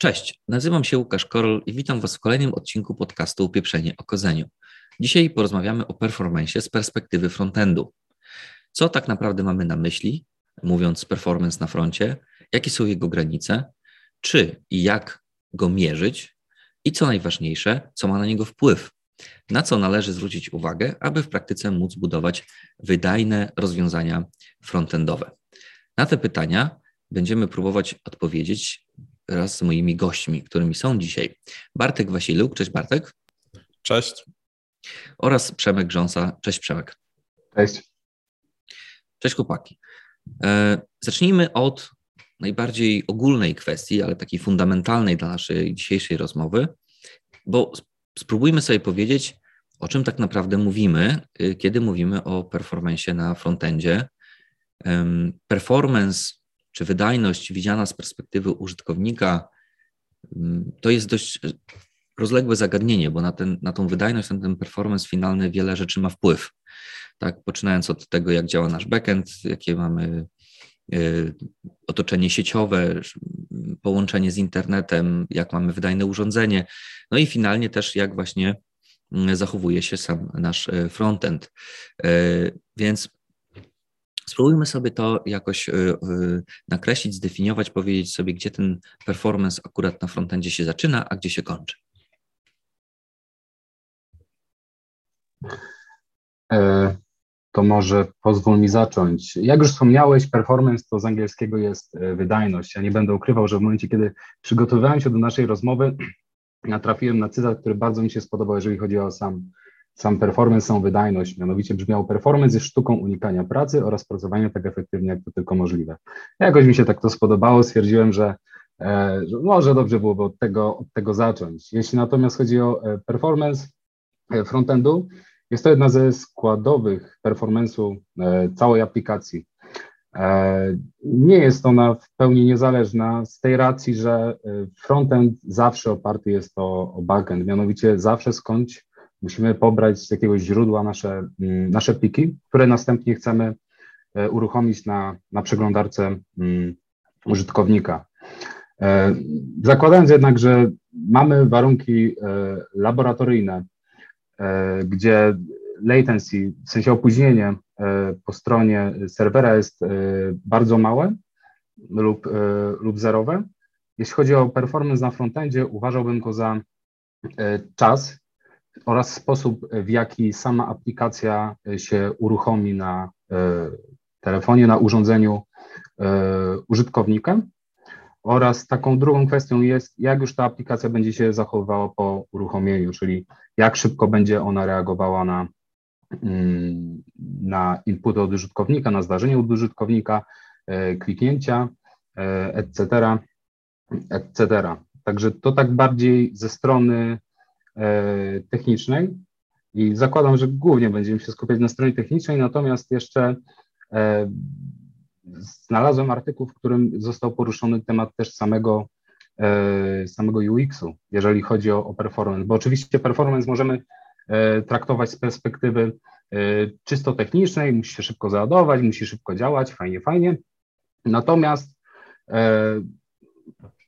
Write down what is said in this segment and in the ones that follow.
Cześć, nazywam się Łukasz Korol i witam Was w kolejnym odcinku podcastu Upieprzenie o kodzeniu. Dzisiaj porozmawiamy o performance z perspektywy frontendu. Co tak naprawdę mamy na myśli, mówiąc performance na froncie, jakie są jego granice, czy i jak go mierzyć i co najważniejsze, co ma na niego wpływ, na co należy zwrócić uwagę, aby w praktyce móc budować wydajne rozwiązania frontendowe. Na te pytania będziemy próbować odpowiedzieć wraz z moimi gośćmi, którymi są dzisiaj Bartek Wasiluk. Cześć Bartek. Cześć. Oraz Przemek Grząsa. Cześć Przemek. Cześć. Cześć chłopaki. E, zacznijmy od najbardziej ogólnej kwestii, ale takiej fundamentalnej dla naszej dzisiejszej rozmowy, bo spróbujmy sobie powiedzieć, o czym tak naprawdę mówimy, y, kiedy mówimy o performance na frontendzie. Performance czy wydajność widziana z perspektywy użytkownika mm, to jest dość rozległe zagadnienie, bo na, ten, na tą wydajność, na ten performance finalny wiele rzeczy ma wpływ. Tak, poczynając od tego, jak działa nasz backend, jakie mamy y, otoczenie sieciowe, połączenie z internetem, jak mamy wydajne urządzenie, no i finalnie też jak właśnie mm, zachowuje się sam nasz y, frontend. Więc Spróbujmy sobie to jakoś y, y, nakreślić, zdefiniować, powiedzieć sobie, gdzie ten performance akurat na frontendzie się zaczyna, a gdzie się kończy. E, to może pozwól mi zacząć. Jak już wspomniałeś, performance to z angielskiego jest e, wydajność. Ja nie będę ukrywał, że w momencie, kiedy przygotowywałem się do naszej rozmowy, natrafiłem na cytat, który bardzo mi się spodobał, jeżeli chodzi o sam sam performance, samą wydajność, mianowicie brzmiał performance jest sztuką unikania pracy oraz pracowania tak efektywnie, jak to tylko możliwe. Jakoś mi się tak to spodobało, stwierdziłem, że, e, że może dobrze byłoby od tego, od tego zacząć. Jeśli natomiast chodzi o e, performance e, frontendu, jest to jedna ze składowych performance'u e, całej aplikacji. E, nie jest ona w pełni niezależna z tej racji, że e, frontend zawsze oparty jest o, o backend, mianowicie zawsze skądś Musimy pobrać z jakiegoś źródła nasze, mm, nasze pliki, które następnie chcemy e, uruchomić na, na przeglądarce mm, użytkownika. E, zakładając jednak, że mamy warunki e, laboratoryjne, gdzie latency, w sensie opóźnienie po stronie serwera jest bardzo małe lub, lub zerowe, jeśli chodzi o performance na frontendzie, uważałbym go za czas, oraz sposób, w jaki sama aplikacja e, się uruchomi na e, telefonie, na urządzeniu e, użytkownika. Oraz taką drugą kwestią jest, jak już ta aplikacja będzie się zachowywała po uruchomieniu, czyli jak szybko będzie ona reagowała na, mm, na input od użytkownika, na zdarzenie od użytkownika, kliknięcia, etc., etc. Także to tak bardziej ze strony E, technicznej. I zakładam, że głównie będziemy się skupiać na stronie technicznej, natomiast jeszcze e, znalazłem artykuł, w którym został poruszony temat też samego, e, samego UX-u, jeżeli chodzi o, o performance, bo oczywiście performance możemy traktować z perspektywy czysto technicznej, musi się szybko załadować, musi szybko działać, fajnie, fajnie. Natomiast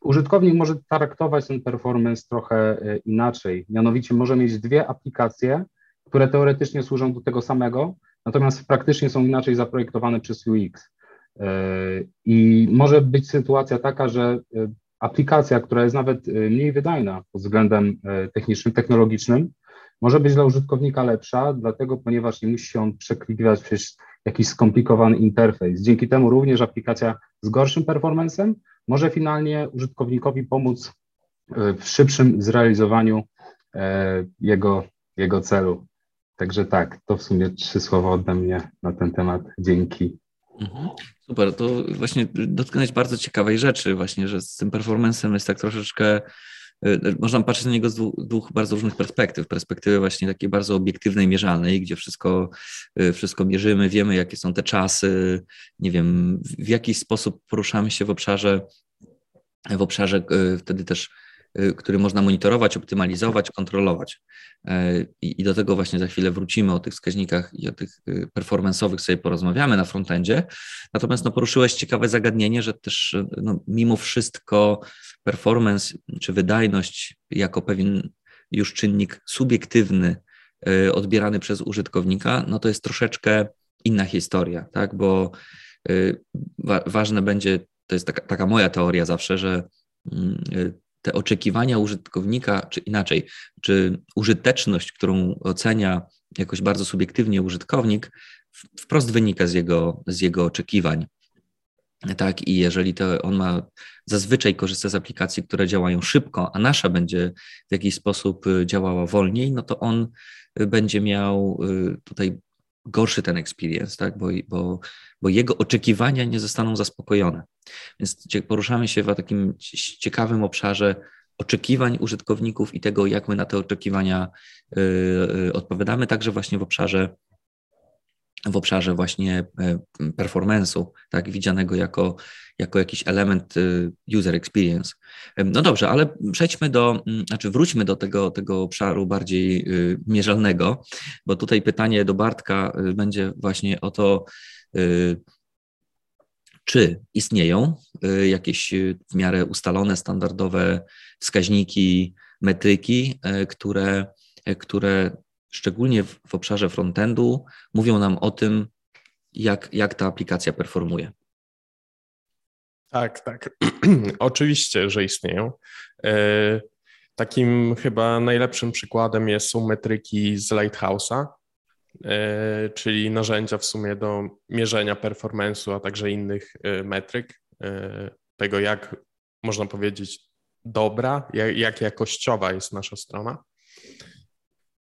Użytkownik może traktować ten performance trochę e, inaczej. Mianowicie może mieć dwie aplikacje, które teoretycznie służą do tego samego, natomiast praktycznie są inaczej zaprojektowane przez UX. E, I może być sytuacja taka, że e, aplikacja, która jest nawet mniej wydajna pod względem technicznym, technologicznym, może być dla użytkownika lepsza, dlatego ponieważ nie musi on przeklikiwać przez jakiś skomplikowany interfejs. Dzięki temu również aplikacja z gorszym performancem może finalnie użytkownikowi pomóc e, w szybszym zrealizowaniu e, jego, jego celu. Także tak, to w sumie trzy słowa ode mnie na ten temat. Dzięki. Mhm. Super, to właśnie dotknąć bardzo ciekawej rzeczy, właśnie, że z tym performancem jest tak troszeczkę można patrzeć na niego z dwóch, dwóch, bardzo różnych perspektyw. Perspektywy właśnie takiej bardzo obiektywnej, mierzalnej, gdzie wszystko, y, wszystko mierzymy, wiemy, jakie są te czasy, nie wiem, w jaki sposób poruszamy się w obszarze, w obszarze y, wtedy też y, który można monitorować, optymalizować, kontrolować. E, I, do tego właśnie za chwilę wrócimy o tych wskaźnikach i o tych y, performance'owych sobie porozmawiamy na frontendzie. Natomiast no, poruszyłeś ciekawe zagadnienie, że też no, mimo wszystko performance czy wydajność jako pewien już czynnik subiektywny y, odbierany przez użytkownika, no to jest troszeczkę inna historia, tak? Bo wa ważne będzie, to jest taka, taka moja teoria zawsze, że mm, te oczekiwania użytkownika, czy inaczej, czy użyteczność, którą ocenia jakoś bardzo subiektywnie użytkownik, wprost wynika z jego, z jego oczekiwań. Tak, i jeżeli to on ma zazwyczaj korzysta z aplikacji, które działają szybko, a nasza będzie w jakiś sposób y, działała wolniej, no to on y, będzie miał y, tutaj gorszy ten experience, tak? bo, bo, bo jego oczekiwania nie zostaną zaspokojone. Więc poruszamy się w takim ciekawym obszarze oczekiwań użytkowników i tego, jak my na te oczekiwania y, y, odpowiadamy, także właśnie w obszarze w obszarze właśnie e, performance'u, tak, widzianego jako, jako jakiś element y, user experience. No dobrze, ale przejdźmy do, mm, znaczy wróćmy do tego, tego obszaru bardziej mierzalnego, bo tutaj pytanie do Bartka będzie właśnie o to, czy istnieją y, jakieś y, w miarę ustalone, standardowe wskaźniki, metryki, y, które, które szczególnie w, obszarze frontendu mówią nam o tym, jak, jak ta aplikacja performuje. Tak, tak. Oczywiście, że istnieją. Takim chyba najlepszym przykładem jest, są metryki z Lighthouse'a, E, czyli narzędzia w sumie do mierzenia performance'u, a także innych e, metryk, e, tego jak można powiedzieć dobra, jak, jak jakościowa jest nasza strona.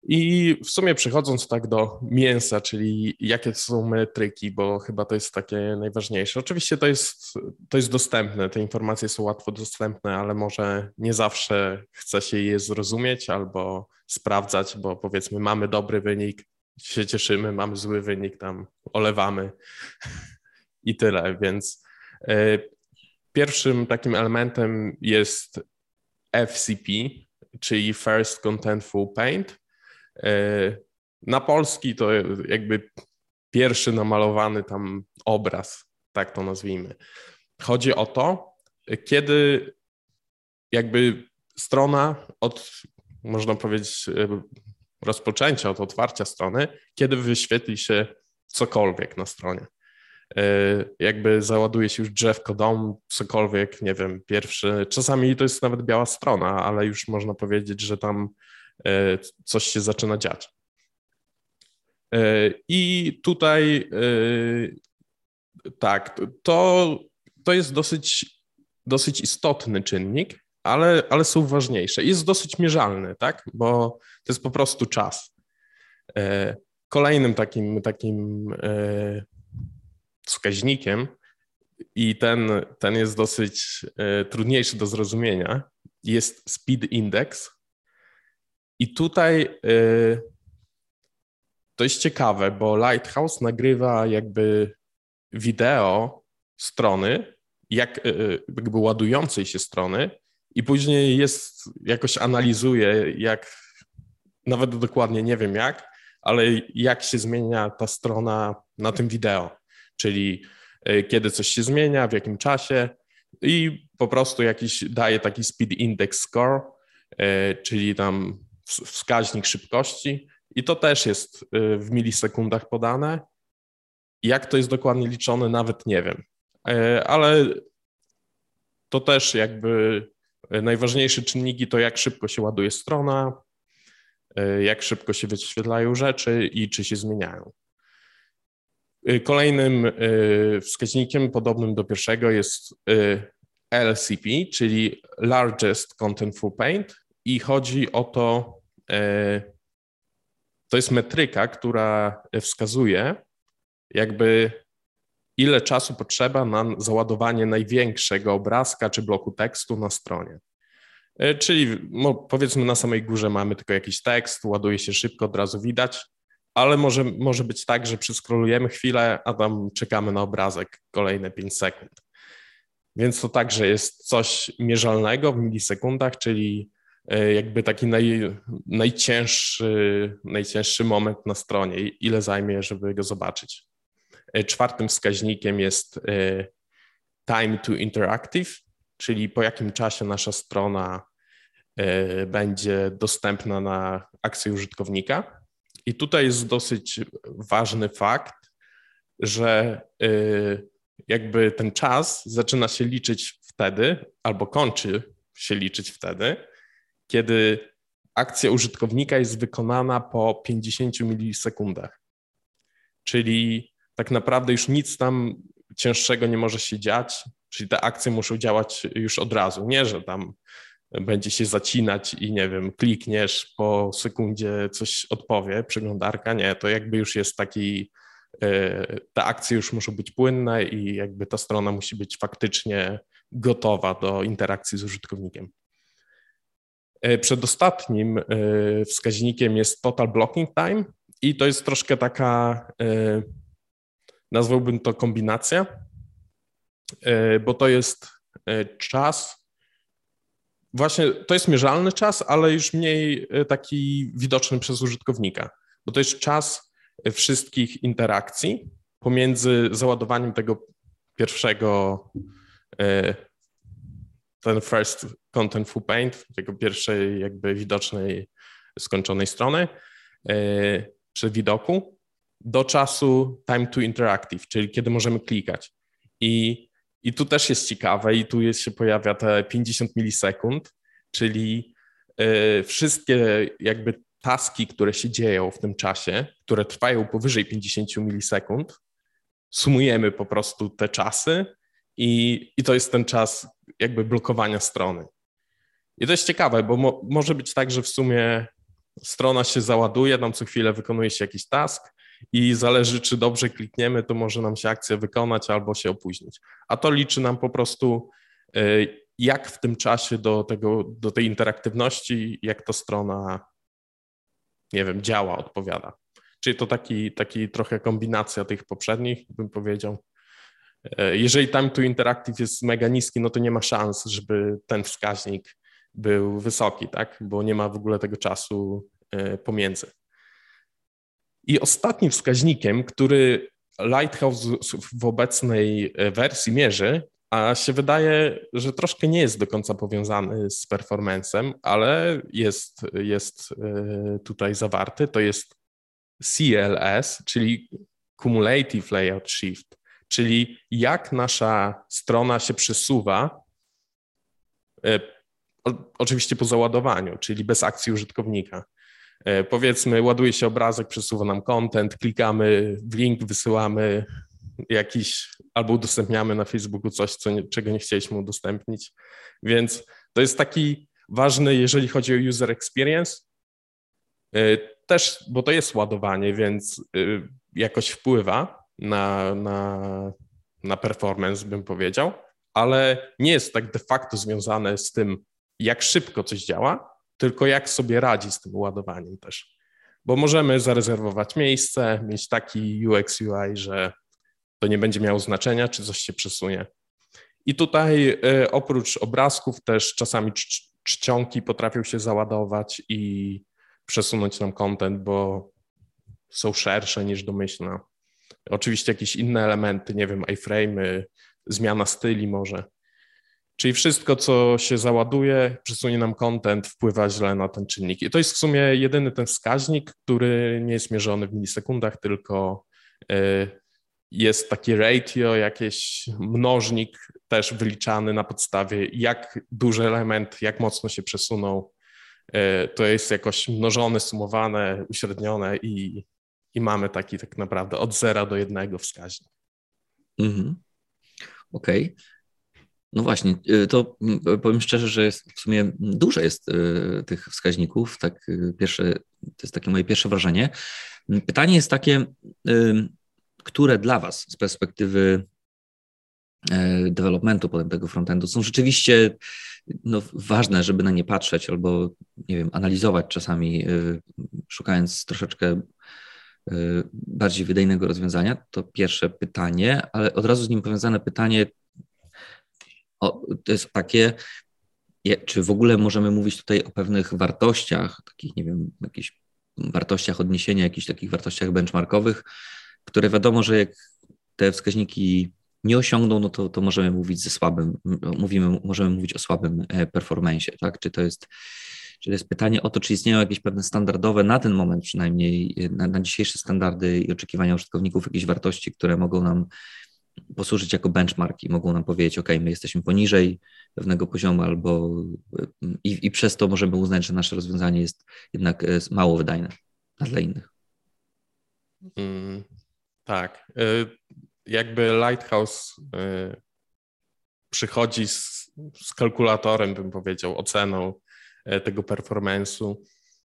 I w sumie przechodząc tak do mięsa, czyli jakie są metryki, bo chyba to jest takie najważniejsze. Oczywiście to jest, to jest dostępne, te informacje są łatwo dostępne, ale może nie zawsze chce się je zrozumieć albo sprawdzać, bo powiedzmy mamy dobry wynik, się cieszymy, mamy zły wynik, tam olewamy i tyle. Więc e, pierwszym takim elementem jest FCP, czyli First Contentful Paint. E, na polski to jakby pierwszy namalowany tam obraz, tak to nazwijmy. Chodzi o to, kiedy jakby strona od, można powiedzieć, e, rozpoczęcia, od otwarcia strony, kiedy wyświetli się cokolwiek na stronie. E, jakby załaduje się już drzewko dom, cokolwiek, nie wiem, pierwszy. Czasami to jest nawet biała strona, ale już można powiedzieć, że tam coś się zaczyna dziać. E, I tutaj tak, to, to jest dosyć, dosyć istotny czynnik, ale, ale są ważniejsze. Jest dosyć mierzalny, tak? Bo to jest po prostu czas. E, kolejnym takim, takim e, wskaźnikiem, i ten, ten jest dosyć e, trudniejszy do zrozumienia, jest speed index. I tutaj to jest ciekawe, bo Lighthouse nagrywa jakby wideo strony, jak, jakby ładującej się strony, i później jest, jakoś analizuje, jak, nawet dokładnie nie wiem jak, ale jak się zmienia ta strona na tym wideo, czyli kiedy coś się zmienia, w jakim czasie i po prostu jakiś daje taki speed index score, czyli tam wskaźnik szybkości i to też jest e, w milisekundach podane. Jak to jest dokładnie liczone, nawet nie wiem, ale to też jakby Najważniejsze czynniki to jak szybko się ładuje strona, e, jak szybko się wyświetlają rzeczy i czy się zmieniają. E, kolejnym e, wskaźnikiem podobnym do pierwszego jest LCP, czyli Largest Contentful Paint i chodzi o to, to jest metryka, która wskazuje jakby ile czasu potrzeba na załadowanie największego obrazka czy bloku tekstu na stronie. E, czyli no, powiedzmy na samej górze mamy tylko jakiś tekst, ładuje się szybko, od razu widać, ale może, może być tak, że przeskrolujemy chwilę, a tam czekamy na obrazek kolejne 5 sekund. Więc to także jest coś mierzalnego w milisekundach, czyli e, jakby taki naj, najcięższy, najcięższy moment na stronie, ile zajmie, żeby go zobaczyć. E, czwartym wskaźnikiem jest e, time to interactive, czyli po jakim czasie nasza strona będzie dostępna na akcję użytkownika. I tutaj jest dosyć ważny fakt, że jakby ten czas zaczyna się liczyć wtedy, albo kończy się liczyć wtedy, kiedy akcja użytkownika jest wykonana po 50 milisekundach. Czyli tak naprawdę już nic tam cięższego nie może się dziać, czyli te akcje muszą działać już od razu. Nie, że tam będzie się zacinać i nie wiem, klikniesz po sekundzie coś odpowie przeglądarka. Nie, to jakby już jest taki E, te akcje już muszą być płynne i jakby ta strona musi być faktycznie gotowa do interakcji z użytkownikiem. E, przedostatnim e, wskaźnikiem jest total blocking time i to jest troszkę taka, nazwałbym to kombinacja, bo to jest czas, właśnie to jest mierzalny czas, ale już mniej taki widoczny przez użytkownika, bo to jest czas wszystkich interakcji pomiędzy załadowaniem tego pierwszego, e, ten first contentful paint, tego pierwszej jakby widocznej, skończonej strony e, przy widoku, do czasu time to interactive, czyli kiedy możemy klikać. I, i tu też jest ciekawe i tu jest, się pojawia te 50 milisekund, czyli e, wszystkie jakby taski, które się dzieją w tym czasie, które trwają powyżej 50 milisekund, sumujemy po prostu te czasy i, i to jest ten czas jakby blokowania strony. I to jest ciekawe, bo mo, może być tak, że w sumie strona się załaduje, tam co chwilę wykonuje się jakiś task i zależy, czy dobrze klikniemy, to może nam się akcja wykonać albo się opóźnić. A to liczy nam po prostu, y, jak w tym czasie do, tego, do tej interaktywności, jak ta strona nie wiem, działa, odpowiada. Czyli to taki, taki trochę kombinacja tych poprzednich, bym powiedział. E, jeżeli time to interactive jest mega niski, no to nie ma szans, żeby ten wskaźnik był wysoki, tak? Bo nie ma w ogóle tego czasu e, pomiędzy. I ostatnim wskaźnikiem, który Lighthouse w obecnej e, wersji mierzy, a się wydaje, że troszkę nie jest do końca powiązany z performancem, ale jest, jest tutaj zawarty. To jest CLS, czyli Cumulative Layout Shift, czyli jak nasza strona się przesuwa, e, oczywiście po załadowaniu, czyli bez akcji użytkownika. E, powiedzmy, ładuje się obrazek, przesuwa nam content, klikamy w link, wysyłamy jakiś, albo udostępniamy na Facebooku coś, co nie, czego nie chcieliśmy udostępnić. Więc to jest taki ważny, jeżeli chodzi o user experience. Y, też, bo to jest ładowanie, więc jakoś wpływa na, na, na performance, bym powiedział, ale nie jest tak de facto związane z tym, jak szybko coś działa, tylko jak sobie radzi z tym ładowaniem też. Bo możemy zarezerwować miejsce, mieć taki UX UI, że to nie będzie miało znaczenia, czy coś się przesunie. I tutaj e, oprócz obrazków też czasami czcionki potrafią się załadować i przesunąć nam content, bo są szersze niż domyślne. Oczywiście jakieś inne elementy, nie wiem, iframe'y, zmiana styli może. Czyli wszystko, co się załaduje, przesunie nam content, wpływa źle na ten czynnik. I to jest w sumie jedyny ten wskaźnik, który nie jest mierzony w milisekundach, tylko e, jest taki ratio, jakiś mnożnik też wyliczany na podstawie, jak duży element, jak mocno się przesunął. E, to jest jakoś mnożone, sumowane, uśrednione i, i mamy taki tak naprawdę od zera do jednego wskaźnik. Mhm. Okej. Okay. No właśnie, e, to powiem szczerze, że jest w sumie dużo jest e, tych wskaźników. Tak, pierwsze, to jest takie moje pierwsze wrażenie. Pytanie jest takie, które dla Was z perspektywy e, developmentu potem tego frontendu są rzeczywiście no, ważne, żeby na nie patrzeć albo, nie wiem, analizować czasami, szukając troszeczkę bardziej wydajnego rozwiązania? To pierwsze pytanie, ale od razu z nim powiązane pytanie, O, to jest takie, czy w ogóle możemy mówić tutaj o pewnych wartościach, takich, nie wiem, jakichś wartościach odniesienia, jakichś takich wartościach benchmarkowych, które wiadomo, że jak te wskaźniki nie osiągną, no to, to możemy mówić ze słabym, mówimy, możemy mówić o słabym e, performance, tak? Czy to jest, czy to jest pytanie o to, czy istnieją jakieś pewne standardowe, na ten moment przynajmniej, na, na dzisiejsze standardy i oczekiwania użytkowników, jakieś wartości, które mogą nam posłużyć jako benchmark i mogą nam powiedzieć, OK, my jesteśmy poniżej pewnego poziomu, albo i, i przez to możemy uznać, że nasze rozwiązanie jest jednak e, mało wydajne dla innych. Mm, tak. E, jakby Lighthouse e, przychodzi z, z kalkulatorem, bym powiedział, oceną tego performance'u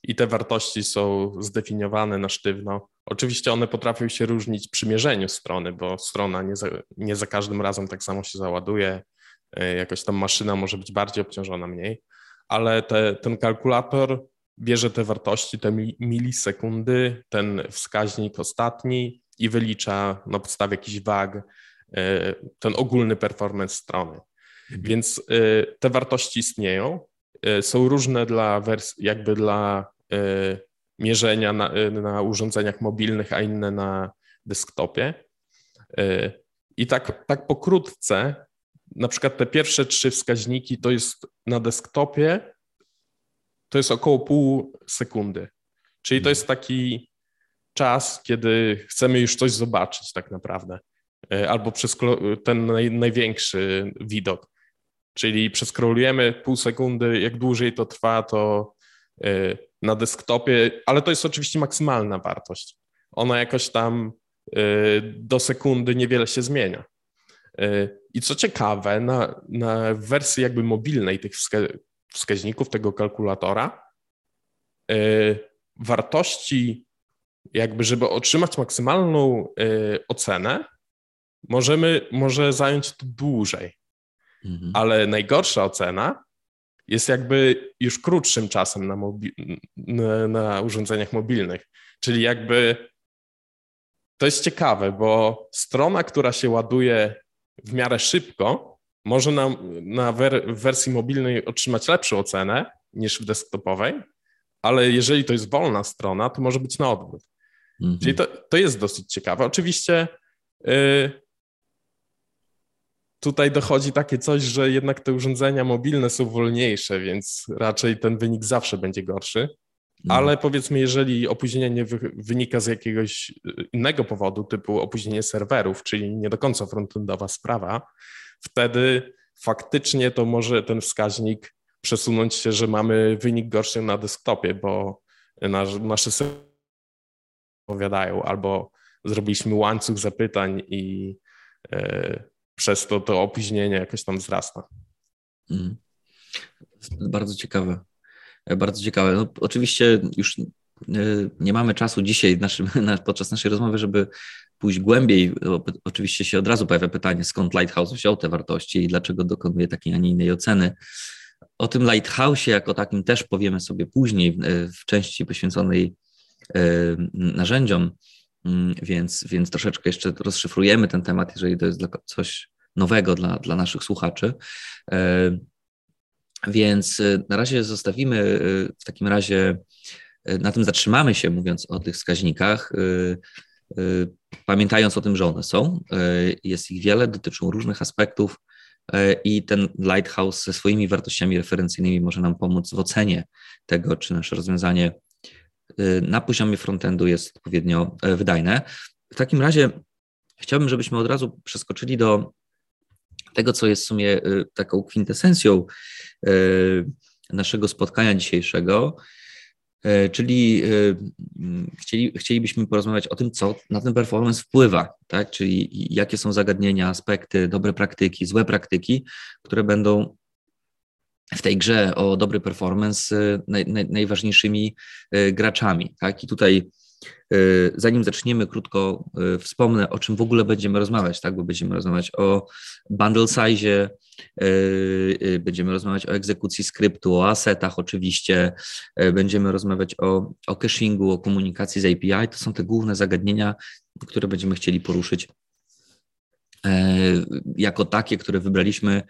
i te wartości są zdefiniowane na sztywno. Oczywiście one potrafią się różnić przy mierzeniu strony, bo strona nie za, nie za każdym razem tak samo się załaduje, e, jakoś tam maszyna może być bardziej obciążona, mniej, ale te, ten kalkulator bierze te wartości, te milisekundy, ten wskaźnik ostatni i wylicza na podstawie jakichś wag e, ten ogólny performance strony. Mhm. Więc e, te wartości istnieją, są różne dla wersji, jakby dla Y, mierzenia na, y, na urządzeniach mobilnych, a inne na desktopie. I tak, tak pokrótce, na przykład te pierwsze trzy wskaźniki to jest na desktopie, to jest około pół sekundy. Czyli to jest taki czas, kiedy chcemy już coś zobaczyć tak naprawdę. Albo przez ten naj, największy widok. Czyli przeskrolujemy pół sekundy, jak dłużej to trwa, to na desktopie, ale to jest oczywiście maksymalna wartość. Ona jakoś tam y, do sekundy niewiele się zmienia. Y, I co ciekawe, na, na wersji jakby mobilnej tych wskaźników, tego kalkulatora, y, wartości, jakby żeby otrzymać maksymalną ocenę, możemy, może zająć to dłużej. Mhm. Ale najgorsza ocena jest jakby już krótszym czasem na, mobi- na, na urządzeniach mobilnych. Czyli jakby to jest ciekawe, bo strona, która się ładuje w miarę szybko, może na, na wer- w wersji mobilnej otrzymać lepszą ocenę niż w desktopowej, ale jeżeli to jest wolna strona, to może być na odwrót. Mhm. Czyli to, to jest dosyć ciekawe. Oczywiście yy, tutaj dochodzi takie coś, że jednak te urządzenia mobilne są wolniejsze, więc raczej ten wynik zawsze będzie gorszy. Mhm. Ale powiedzmy, jeżeli opóźnienie nie wynika z jakiegoś innego powodu, typu opóźnienie serwerów, czyli nie do końca frontendowa sprawa, wtedy faktycznie to może ten wskaźnik przesunąć się, że mamy wynik gorszy na desktopie, bo nasz, nasze serwery opowiadają, albo zrobiliśmy łańcuch zapytań i yy, przez to to opóźnienie jakoś tam wzrasta. Mm. Bardzo ciekawe. Bardzo ciekawe. No, oczywiście już e, nie mamy czasu dzisiaj naszym, podczas naszej rozmowy, żeby pójść głębiej. Oczywiście się od razu pojawia pytanie, skąd Lighthouse wziął te wartości i dlaczego dokonuje takiej, a nie innej oceny. O tym Lighthouse jako takim też powiemy sobie później w, w części poświęconej e, narzędziom. Mm, więc, więc troszeczkę jeszcze rozszyfrujemy ten temat, jeżeli to jest coś nowego dla, dla naszych słuchaczy. E, więc e, na razie zostawimy e, w takim razie, na tym zatrzymamy się, mówiąc o tych wskaźnikach, pamiętając o tym, że one są. Jest ich wiele, dotyczą różnych aspektów i ten Lighthouse ze swoimi wartościami referencyjnymi może nam pomóc w ocenie tego, czy nasze rozwiązanie na poziomie frontendu jest odpowiednio e, wydajne. W takim razie chciałbym, żebyśmy od razu przeskoczyli do tego, co jest w sumie y, taką kwintesencją y, naszego spotkania dzisiejszego, czyli chcieli, chcielibyśmy porozmawiać o tym, co na ten performance wpływa, tak? czyli jakie są zagadnienia, aspekty, dobre praktyki, złe praktyki, które będą w tej grze o dobry performance naj, naj, najważniejszymi y, graczami. Tak? I tutaj, y, zanim zaczniemy, krótko wspomnę, o czym w ogóle będziemy rozmawiać, tak? bo będziemy rozmawiać o bundle size, będziemy rozmawiać o egzekucji skryptu, o asetach oczywiście, będziemy rozmawiać o, o cachingu, o komunikacji z API. To są te główne zagadnienia, które będziemy chcieli poruszyć jako takie, które wybraliśmy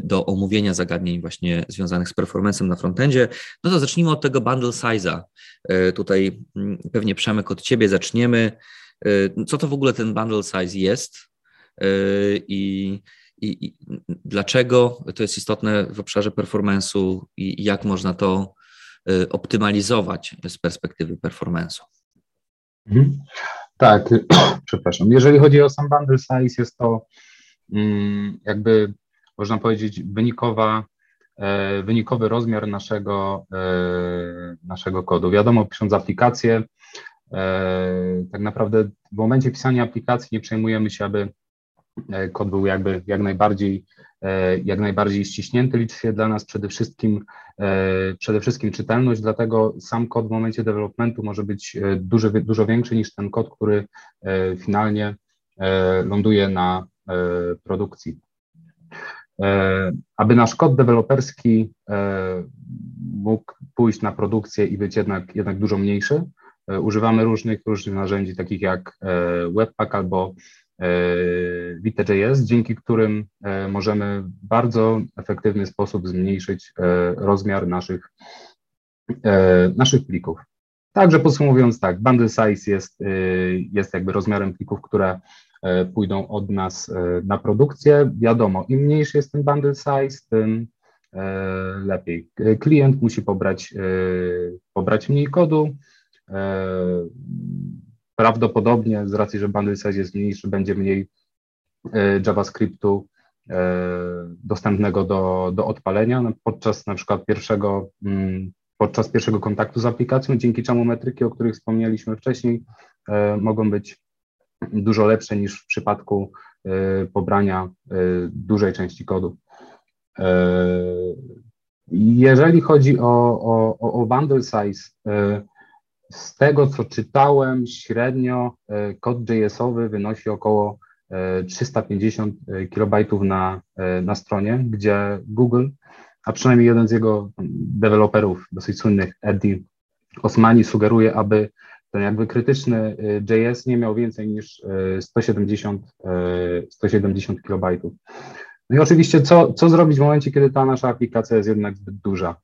do omówienia zagadnień właśnie związanych z performancem na frontendzie, no to zacznijmy od tego bundle size'a. Tutaj mm, pewnie Przemek od Ciebie zaczniemy. Co to w ogóle ten bundle size jest i, i, i dlaczego to jest istotne w obszarze performance'u i jak można to optymalizować z perspektywy performance'u? Mhm. Tak, przepraszam. Jeżeli chodzi o sam bundle size, jest to mm, jakby, można powiedzieć, wynikowa, e, wynikowy rozmiar naszego, e, naszego kodu. Wiadomo, pisząc aplikację, e, tak naprawdę w momencie pisania aplikacji nie przejmujemy się, aby kod był jakby jak najbardziej, e, jak najbardziej ściśnięty. Liczy się dla nas przede wszystkim, e, przede wszystkim czytelność, dlatego sam kod w momencie developmentu może być dużo, dużo większy niż ten kod, który finalnie ląduje na produkcji. Aby nasz kod deweloperski mógł pójść na produkcję i być jednak, jednak dużo mniejszy, używamy różnych, różnych narzędzi, takich jak Webpack albo E, Vite.js, dzięki którym e, możemy w bardzo efektywny sposób zmniejszyć e, rozmiar naszych, naszych plików. Także podsumowując tak, bundle size jest, jest jakby rozmiarem plików, które pójdą od nas na produkcję. Wiadomo, im mniejszy jest ten bundle size, tym lepiej. Klient musi pobrać, pobrać mniej kodu, Prawdopodobnie z racji, że bundle size jest mniejszy, będzie mniej e, JavaScriptu e, dostępnego do, do odpalenia podczas na przykład pierwszego, mm, podczas pierwszego kontaktu z aplikacją, dzięki czemu metryki, o których wspomnieliśmy wcześniej, e, mogą być dużo lepsze niż w przypadku pobrania dużej części kodu. Jeżeli chodzi o, o, o bundle size, z tego, co czytałem, średnio e, kod JS-owy wynosi około 350 e, kilobajtów na, e, na stronie, gdzie Google, a przynajmniej jeden z jego deweloperów dosyć słynnych, Eddie Osmani, sugeruje, aby ten jakby krytyczny JS nie miał więcej niż 170, 170 kilobajtów. No i oczywiście, co, co zrobić w momencie, kiedy ta nasza aplikacja jest jednak zbyt duża?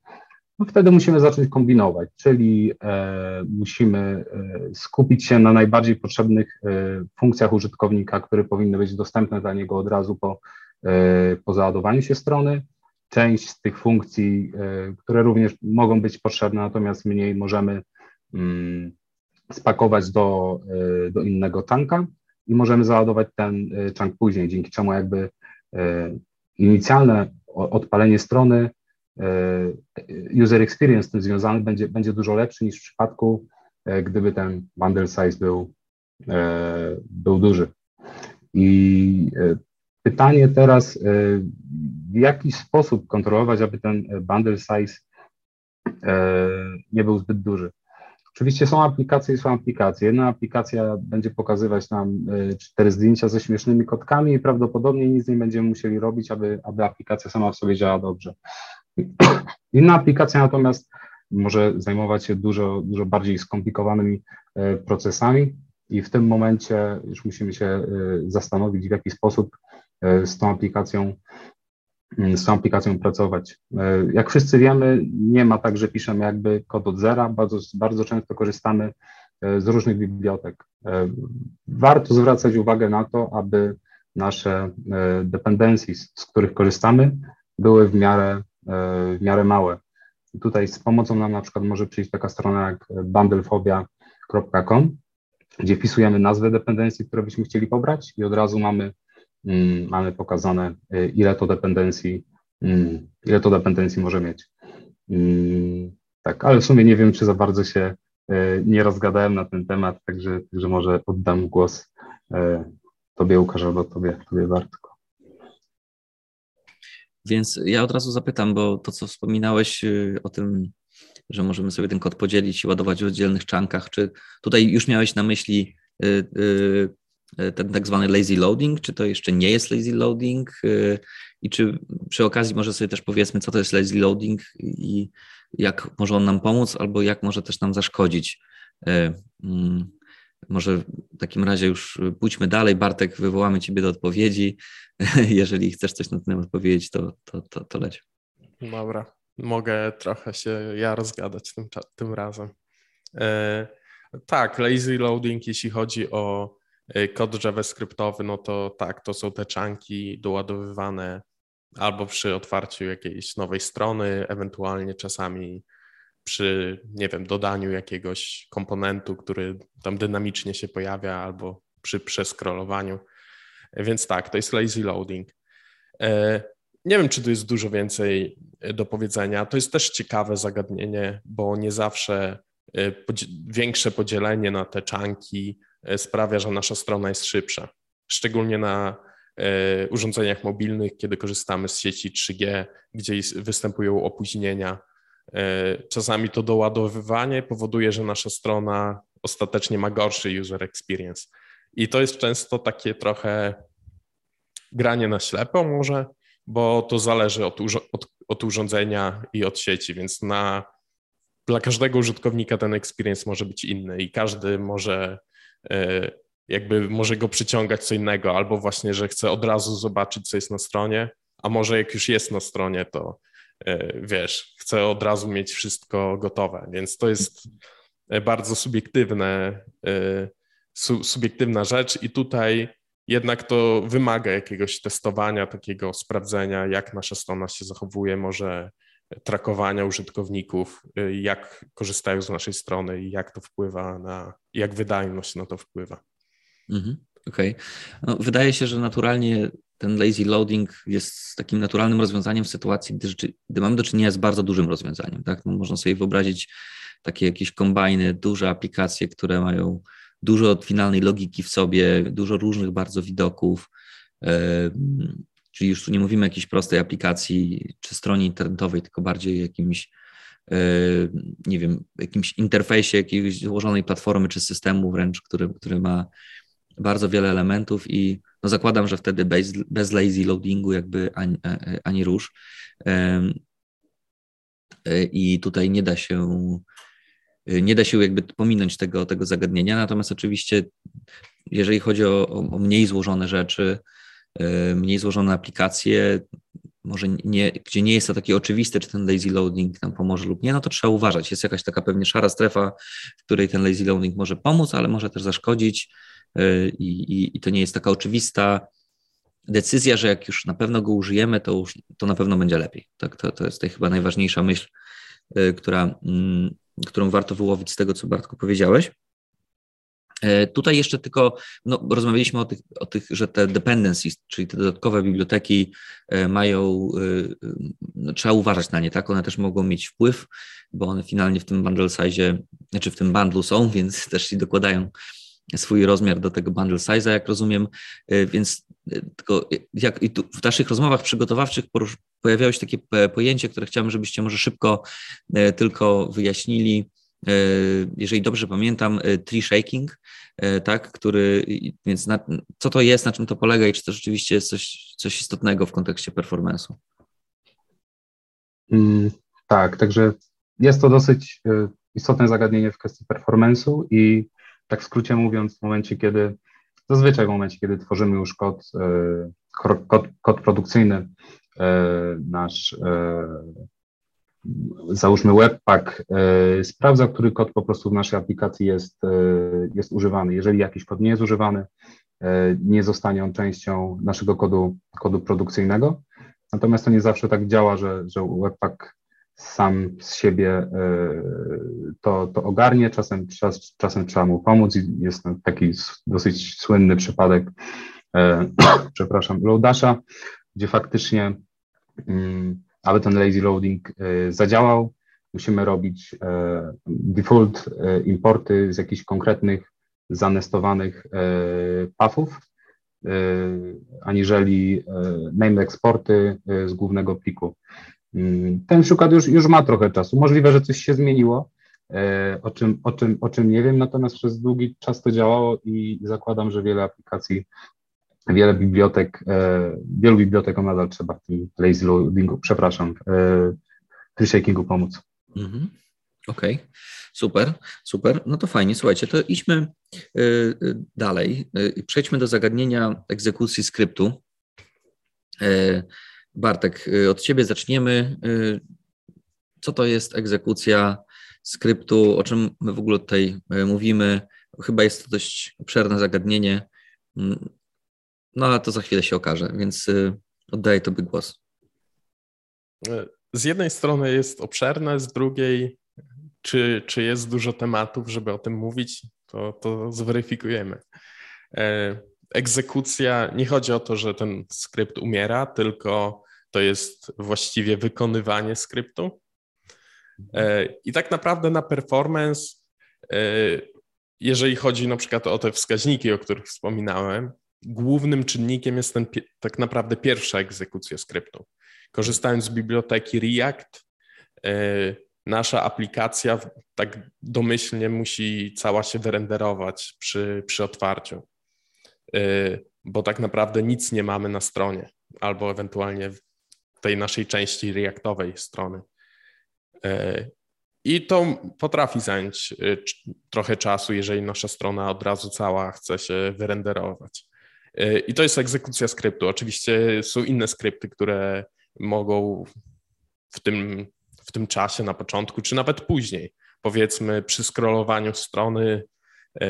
No wtedy musimy zacząć kombinować, czyli e, musimy e, skupić się na najbardziej potrzebnych e, funkcjach użytkownika, które powinny być dostępne dla niego od razu po, e, po załadowaniu się strony. Część z tych funkcji, e, które również mogą być potrzebne, natomiast mniej możemy mm, spakować do, e, do innego chunka i możemy załadować ten chunk później, dzięki czemu jakby inicjalne odpalenie strony user experience z tym związany będzie, będzie dużo lepszy niż w przypadku, e, gdyby ten bundle size był, e, był duży. I pytanie teraz, w jaki sposób kontrolować, aby ten bundle size nie był zbyt duży. Oczywiście są aplikacje i są aplikacje. Jedna aplikacja będzie pokazywać nam cztery zdjęcia ze śmiesznymi kotkami i prawdopodobnie nic nie będziemy musieli robić, aby, aby aplikacja sama w sobie działała dobrze. Inna aplikacja natomiast może zajmować się dużo, dużo bardziej skomplikowanymi e, procesami i w tym momencie już musimy się e, zastanowić, w jaki sposób e, z tą aplikacją, mm, z tą aplikacją pracować. Jak wszyscy wiemy, nie ma tak, że piszemy jakby kod od zera, bardzo, bardzo często korzystamy z różnych bibliotek. Warto zwracać uwagę na to, aby nasze dependencies, z których korzystamy, były w miarę w miarę małe. Tutaj z pomocą nam na przykład może przyjść taka strona jak bundlefobia.com, gdzie wpisujemy nazwę dependencji, które byśmy chcieli pobrać i od razu mamy, mm, mamy pokazane, y, ile to dependencji, mm, ile to dependencji może mieć. Mm, tak, ale w sumie nie wiem, czy za bardzo się y, nie rozgadałem na ten temat, także, także może oddam głos y, Tobie Łukasz albo Tobie, tobie Bartku. Więc ja od razu zapytam, bo to, co wspominałeś y, o tym, że możemy sobie ten kod podzielić i ładować w oddzielnych czankach, czy tutaj już miałeś na myśli y, y, ten tak zwany lazy loading, czy to jeszcze nie jest lazy loading i czy przy okazji może sobie też powiedzmy, co to jest lazy loading i jak może on nam pomóc, albo jak może też nam zaszkodzić. Może w takim razie już pójdźmy dalej. Bartek, wywołamy Ciebie do odpowiedzi. Jeżeli chcesz coś na ten temat powiedzieć, to, to, to, to leć. Dobra, mogę trochę się ja rozgadać tym, tym razem. E, tak, lazy loading, jeśli chodzi o e, kod JavaScriptowy, no to tak, to są te czanki doładowywane albo przy otwarciu jakiejś nowej strony, ewentualnie czasami przy, nie wiem, dodaniu jakiegoś komponentu, który tam dynamicznie się pojawia, albo przy przeskrolowaniu. Więc tak, to jest lazy loading. E, nie wiem, czy tu jest dużo więcej do powiedzenia. To jest też ciekawe zagadnienie, bo nie zawsze e, większe podzielenie na te czanki e, sprawia, że nasza strona jest szybsza. Szczególnie na urządzeniach mobilnych, kiedy korzystamy z sieci 3G, gdzie występują opóźnienia E, czasami to doładowywanie powoduje, że nasza strona ostatecznie ma gorszy user experience. I to jest często takie trochę granie na ślepo może, bo to zależy od, od, od urządzenia i od sieci, więc na, dla każdego użytkownika ten experience może być inny i każdy może e, jakby może go przyciągać co innego, albo właśnie, że chce od razu zobaczyć, co jest na stronie, a może jak już jest na stronie, to E, wiesz, chcę od razu mieć wszystko gotowe, więc to jest e, bardzo subiektywne, e, subiektywna rzecz i tutaj jednak to wymaga jakiegoś testowania, takiego sprawdzenia, jak nasza strona się zachowuje, może trakowania użytkowników, jak korzystają z naszej strony i jak to wpływa na, jak wydajność na to wpływa. Mhm, Okej. Okay. No, wydaje się, że naturalnie ten lazy loading jest takim naturalnym rozwiązaniem w sytuacji, gdy, gdy mamy do czynienia z bardzo dużym rozwiązaniem. Tak? No, można sobie wyobrazić takie jakieś kombajny, duże aplikacje, które mają dużo finalnej logiki w sobie, dużo różnych bardzo widoków. Czyli już tu nie mówimy o jakiejś prostej aplikacji czy stronie internetowej, tylko bardziej jakimś, nie wiem, jakimś interfejsie jakiejś złożonej platformy czy systemu wręcz, który, który ma bardzo wiele elementów i no zakładam, że wtedy bez, bez lazy loadingu jakby ani, e, e, ani rusz. E, I tutaj nie da się nie da się jakby pominąć tego, tego zagadnienia, natomiast oczywiście jeżeli chodzi o, o mniej złożone rzeczy, mniej złożone aplikacje, może nie, gdzie nie jest to takie oczywiste, czy ten lazy loading nam pomoże lub nie, no to trzeba uważać. Jest jakaś taka pewnie szara strefa, w której ten lazy loading może pomóc, ale może też zaszkodzić. Y, i, i to nie jest taka oczywista decyzja, że jak już na pewno go użyjemy, to, już, to na pewno będzie lepiej. Tak, to, to jest chyba najważniejsza myśl, y, która, mm, którą warto wyłowić z tego, co Bartku powiedziałeś. Y, tutaj jeszcze tylko no, rozmawialiśmy o tych, o tych, że te dependencies, czyli te dodatkowe biblioteki mają, no, trzeba uważać na nie, tak? One też mogą mieć wpływ, bo one finalnie w tym bundle size, znaczy w tym bundlu są, więc też się dokładają swój rozmiar do tego bundle size, jak rozumiem, więc tylko jak i tu w naszych rozmowach przygotowawczych pojawiało się takie pojęcie, które chciałbym, żebyście może szybko tylko wyjaśnili. Jeżeli dobrze pamiętam, tree shaking, tak, który, więc na, co to jest, na czym to polega i czy to rzeczywiście jest coś, coś istotnego w kontekście performance'u? Mm, tak, także jest to dosyć istotne zagadnienie w kwestii performance'u i tak w skrócie mówiąc, w momencie, kiedy, zazwyczaj w momencie, kiedy tworzymy już kod, e, kod, kod produkcyjny, e, nasz, e, załóżmy Webpack, sprawdza, który kod po prostu w naszej aplikacji jest, jest używany. Jeżeli jakiś kod nie jest używany, nie zostanie on częścią naszego kodu, kodu produkcyjnego. Natomiast to nie zawsze tak działa, że, że Webpack sam z siebie e, to, to ogarnie, czasem, czas, czasem trzeba mu pomóc jest taki dosyć słynny przypadek, e, przepraszam, Loadasha, gdzie faktycznie, mm, aby ten lazy loading e, zadziałał, musimy robić default importy z jakichś konkretnych zanestowanych pathów, aniżeli name exporty z głównego pliku. Mm, ten przykład już, już ma trochę czasu. Możliwe, że coś się zmieniło, e, o czym, o, czym, o czym nie wiem, natomiast przez długi czas to działało i zakładam, że wiele aplikacji, wiele bibliotek, e, wielu bibliotekom nadal trzeba w tym lazy loadingu, przepraszam, w shakingu pomóc. Mhm. Okej, okay. super, super. No to fajnie. Słuchajcie, to idźmy dalej. Przejdźmy do zagadnienia egzekucji skryptu. Bartek, od Ciebie zaczniemy. Co to jest egzekucja skryptu? O czym my w ogóle tutaj mówimy? Chyba jest to dość obszerne zagadnienie. No ale to za chwilę się okaże, więc y, oddaję Tobie głos. Z jednej strony jest obszerne, z drugiej, czy, czy jest dużo tematów, żeby o tym mówić, to, to zweryfikujemy. E, egzekucja, nie chodzi o to, że ten skrypt umiera, tylko to jest właściwie wykonywanie skryptu. I tak naprawdę na performance, jeżeli chodzi na przykład o te wskaźniki, o których wspominałem, głównym czynnikiem jest ten tak naprawdę pierwsza egzekucja skryptu. Korzystając z biblioteki React, e, nasza aplikacja tak domyślnie musi cała się wyrenderować przy, przy otwarciu, e, bo tak naprawdę nic nie mamy na stronie, albo ewentualnie w tej naszej części Reactowej strony. E, I to potrafi zająć trochę czasu, jeżeli nasza strona od razu cała chce się wyrenderować. I to jest egzekucja skryptu. Oczywiście są inne skrypty, które mogą w tym, w tym czasie na początku, czy nawet później, powiedzmy przy scrollowaniu strony, e,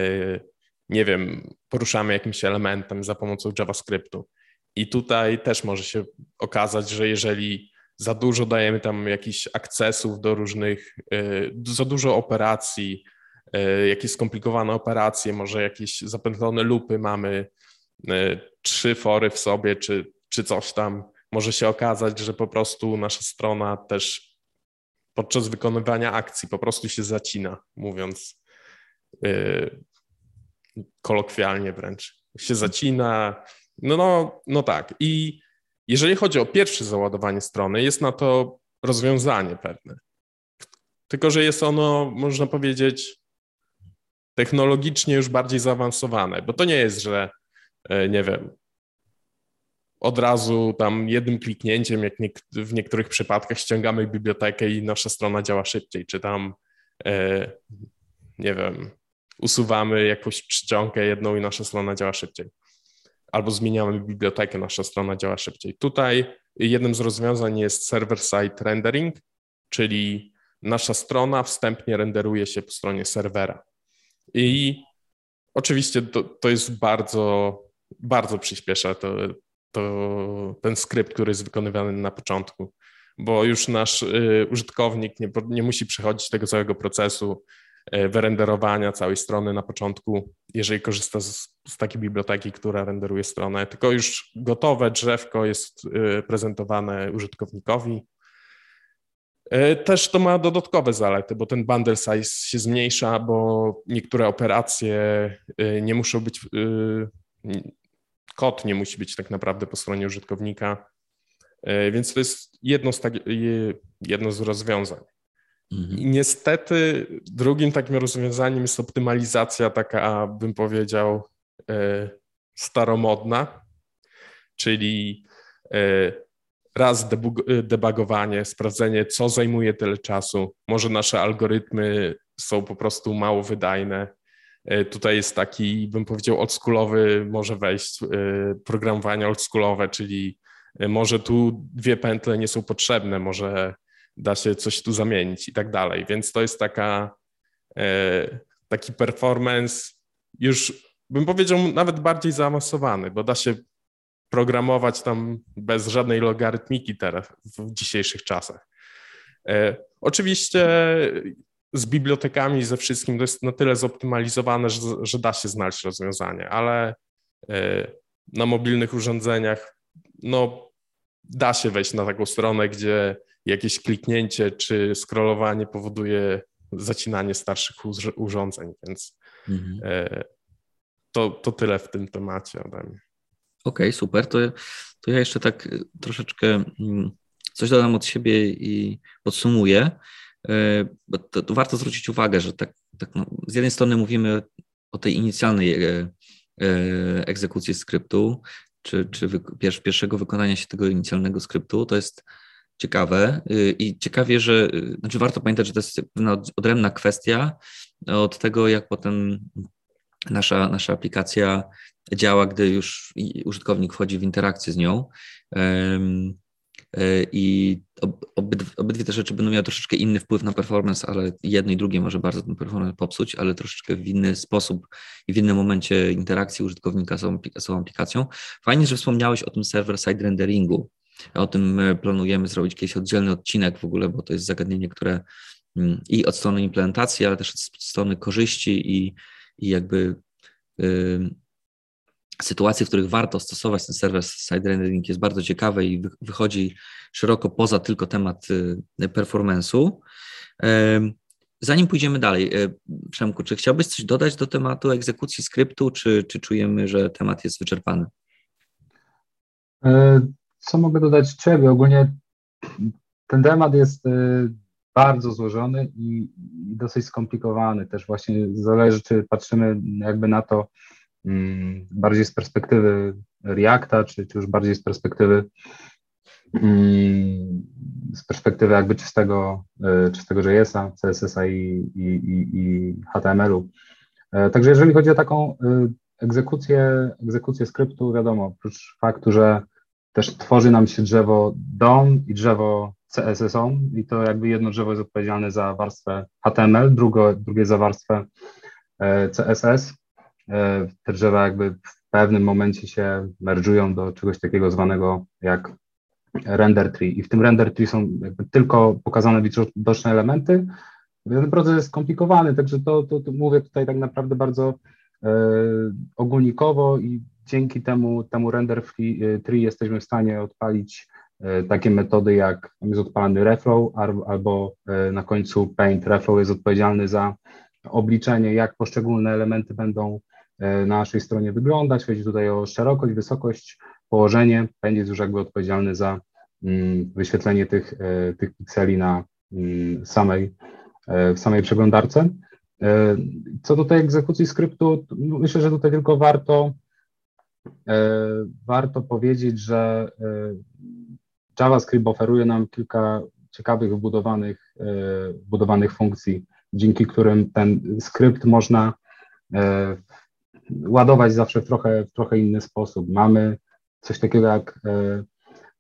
nie wiem, poruszamy jakimś elementem za pomocą JavaScriptu. I tutaj też może się okazać, że jeżeli za dużo dajemy tam jakichś akcesów do różnych, e, za dużo operacji, e, jakieś skomplikowane operacje, może jakieś zapętlone lupy mamy, E, trzy fory w sobie, czy, czy coś tam, może się okazać, że po prostu nasza strona też podczas wykonywania akcji po prostu się zacina, mówiąc yy, kolokwialnie wręcz. Się zacina. No, no, no tak. I jeżeli chodzi o pierwsze załadowanie strony, jest na to rozwiązanie pewne. Tylko, że jest ono, można powiedzieć, technologicznie już bardziej zaawansowane, bo to nie jest, że nie wiem, od razu tam jednym kliknięciem, jak w niektórych przypadkach ściągamy bibliotekę i nasza strona działa szybciej, czy tam, e, nie wiem, usuwamy jakąś czcionkę jedną i nasza strona działa szybciej. Albo zmieniamy bibliotekę, nasza strona działa szybciej. Tutaj jednym z rozwiązań jest server-side rendering, czyli nasza strona wstępnie renderuje się po stronie serwera. I oczywiście to, to jest bardzo bardzo przyspiesza to, to ten skrypt, który jest wykonywany na początku, bo już nasz y, użytkownik nie, nie musi przechodzić tego całego procesu y, wyrenderowania całej strony na początku, jeżeli korzysta z, z takiej biblioteki, która renderuje stronę, tylko już gotowe drzewko jest y, prezentowane użytkownikowi. Też to ma dodatkowe zalety, bo ten bundle size się zmniejsza, bo niektóre operacje nie muszą być kod nie musi być tak naprawdę po stronie użytkownika. E, więc to jest jedno z, tak, jedno z rozwiązań. Mhm. I niestety drugim takim rozwiązaniem jest optymalizacja taka, bym powiedział, e, staromodna, czyli e, raz debugowanie, sprawdzenie, co zajmuje tyle czasu. Może nasze algorytmy są po prostu mało wydajne, E, tutaj jest taki, bym powiedział, oldschoolowy, może wejść e, programowanie oldschoolowe, czyli e, może tu dwie pętle nie są potrzebne, może da się coś tu zamienić i tak dalej. Więc to jest taka, taki performance już, bym powiedział, nawet bardziej zaawansowany, bo da się programować tam bez żadnej logarytmiki teraz w dzisiejszych czasach. Oczywiście z bibliotekami, ze wszystkim to jest na tyle zoptymalizowane, że, że da się znaleźć rozwiązanie, ale e, na mobilnych urządzeniach no, da się wejść na taką stronę, gdzie jakieś kliknięcie czy scrollowanie powoduje zacinanie starszych urządzeń, więc mhm. E, to, to tyle w tym temacie ode mnie. Okej, okay, super. To, to ja jeszcze tak troszeczkę mm, coś dodam od siebie i podsumuję. E, to, to warto zwrócić uwagę, że tak, tak no, z jednej strony mówimy o tej inicjalnej e, e, egzekucji skryptu, czy, czy pierwszego wykonania się tego inicjalnego skryptu, to jest ciekawe i ciekawie, że, znaczy warto pamiętać, że to jest odrębna kwestia od tego, jak potem nasza, nasza aplikacja działa, gdy już użytkownik wchodzi w interakcję z nią. I obydwie, obydwie te rzeczy będą miały troszeczkę inny wpływ na performance, ale jedno i drugie może bardzo ten performance popsuć, ale troszeczkę w inny sposób i w innym momencie interakcji użytkownika z tą aplikacją. Fajnie, że wspomniałeś o tym server-side renderingu. O tym e, planujemy zrobić kiedyś oddzielny odcinek w ogóle, bo to jest zagadnienie, które mm, i od strony implementacji, ale też od strony korzyści i, i jakby sytuacje, w których warto stosować ten serwer side rendering jest bardzo ciekawe i wychodzi szeroko poza tylko temat y, performance'u. Zanim pójdziemy dalej, e, Przemku, czy chciałbyś coś dodać do tematu egzekucji skryptu, czy, czy czujemy, że temat jest wyczerpany? E, co mogę dodać Ciebie? Ogólnie ten temat jest e, bardzo złożony i dosyć skomplikowany. Też właśnie zależy, czy patrzymy jakby na to, bardziej z perspektywy Reacta, czy, czy już bardziej z perspektywy mm, z perspektywy jakby czystego, e, czystego JS-a, CSS-a i, i, i, i HTML-u. E, także jeżeli chodzi o taką e, egzekucję, egzekucję skryptu, wiadomo, oprócz faktu, że też tworzy nam się drzewo DOM i drzewo CSS-OM i to jakby jedno drzewo jest odpowiedzialne za warstwę HTML, drugo, drugie za warstwę CSS. E, te drzewa jakby w pewnym momencie się merdżują do czegoś takiego zwanego jak render tree i w tym render tree są tylko pokazane widoczne elementy. Ten proces jest skomplikowany, także to, to, to mówię tutaj tak naprawdę bardzo e, ogólnikowo i dzięki temu, temu render e, tree jesteśmy w stanie odpalić e, takie metody jak jest odpalany reflow albo na końcu paint. Reflow jest odpowiedzialny za obliczenie, jak poszczególne elementy będą E, na naszej stronie wyglądać. Chodzi tutaj o szerokość, wysokość, położenie. Będzie już jakby odpowiedzialny za mm, wyświetlenie tych, e, tych pikseli na mm, samej, e, w samej przeglądarce. Co do tej egzekucji skryptu, myślę, że tutaj tylko warto, warto powiedzieć, że JavaScript oferuje nam kilka ciekawych wbudowanych, wbudowanych funkcji, dzięki którym ten skrypt można ładować zawsze w trochę, w trochę inny sposób. Mamy coś takiego jak e,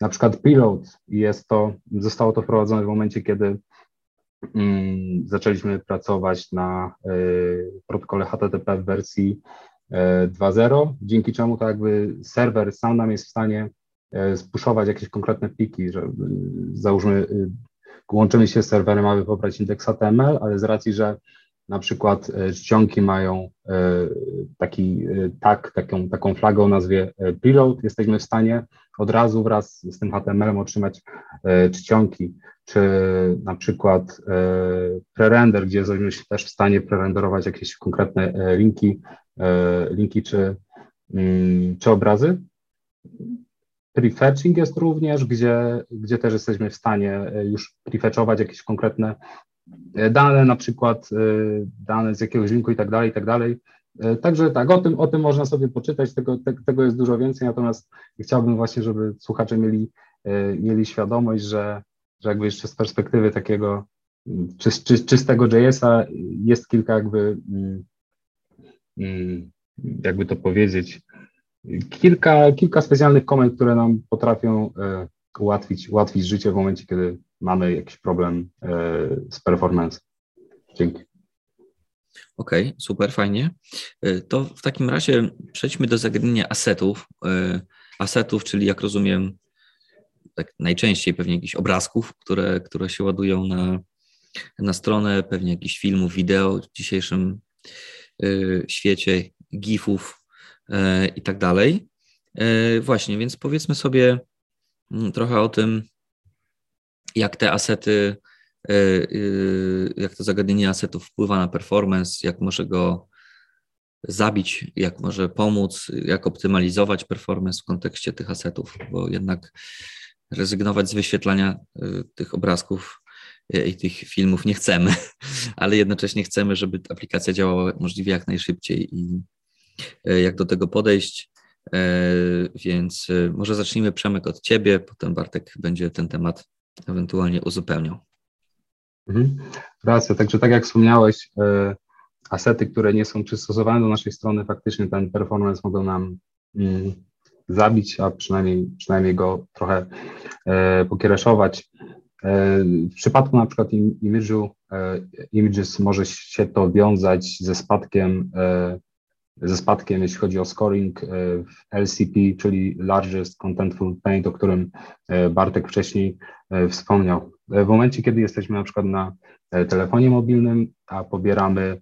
na przykład preload i jest to, zostało to wprowadzone w momencie, kiedy mm, zaczęliśmy pracować na e, protokole HTTP w wersji 2.0, e, dzięki czemu to jakby serwer sam nam jest w stanie spuszować jakieś konkretne pliki, że załóżmy łączymy się z serwerem, aby pobrać indeks HTML, ale z racji, że na przykład e, czcionki mają e, taki e, tag, taką, taką flagę o nazwie preload, jesteśmy w stanie od razu wraz z tym HTML-em otrzymać czcionki, czy na przykład prerender, gdzie jesteśmy też w stanie prerenderować jakieś konkretne linki, linki czy, mm, czy obrazy. Prefetching jest również, gdzie, gdzie też jesteśmy w stanie już prefetchować jakieś konkretne dane na przykład, e, dane z jakiegoś linku i tak dalej, i tak dalej. E, także tak, o tym, o tym można sobie poczytać, tego, te, tego jest dużo więcej, natomiast chciałbym właśnie, żeby słuchacze mieli, mieli świadomość, że, że jakby jeszcze z perspektywy takiego czy, czy, czystego JS-a jest kilka jakby, jakby to powiedzieć, kilka, kilka specjalnych komend, które nam potrafią ułatwić, ułatwić życie w momencie, kiedy mamy jakiś problem e, z performance. Dzięki. Okej, okay, super, fajnie. E, to w takim razie przejdźmy do zagadnienia asetów. E, asetów, czyli jak rozumiem, tak najczęściej pewnie jakichś obrazków, które, które się ładują na, na stronę, pewnie jakichś filmów, wideo w dzisiejszym świecie, gifów i tak dalej. Właśnie, więc powiedzmy sobie trochę o tym, jak te asety, y, y, jak to zagadnienie asetów wpływa na performance, jak może go zabić, jak może pomóc, jak optymalizować performance w kontekście tych asetów, bo jednak rezygnować z wyświetlania y, tych obrazków i tych filmów nie chcemy, ale jednocześnie chcemy, żeby aplikacja działała możliwie jak najszybciej i jak do tego podejść. Więc może zacznijmy Przemek od Ciebie, potem Bartek będzie ten temat ewentualnie uzupełniał. Mhm. Racja, także tak jak wspomniałeś, e, asety, które nie są przystosowane do naszej strony, faktycznie ten performance mogą nam mm, zabić, a przynajmniej, przynajmniej go trochę e, pokiereszować. E, w przypadku na przykład image'u, e, images może się to wiązać ze spadkiem, e, ze spadkiem, jeśli chodzi o scoring w LCP, czyli Largest Contentful Paint, o którym Bartek wcześniej wspomniał. W momencie, kiedy jesteśmy na przykład na telefonie mobilnym, a pobieramy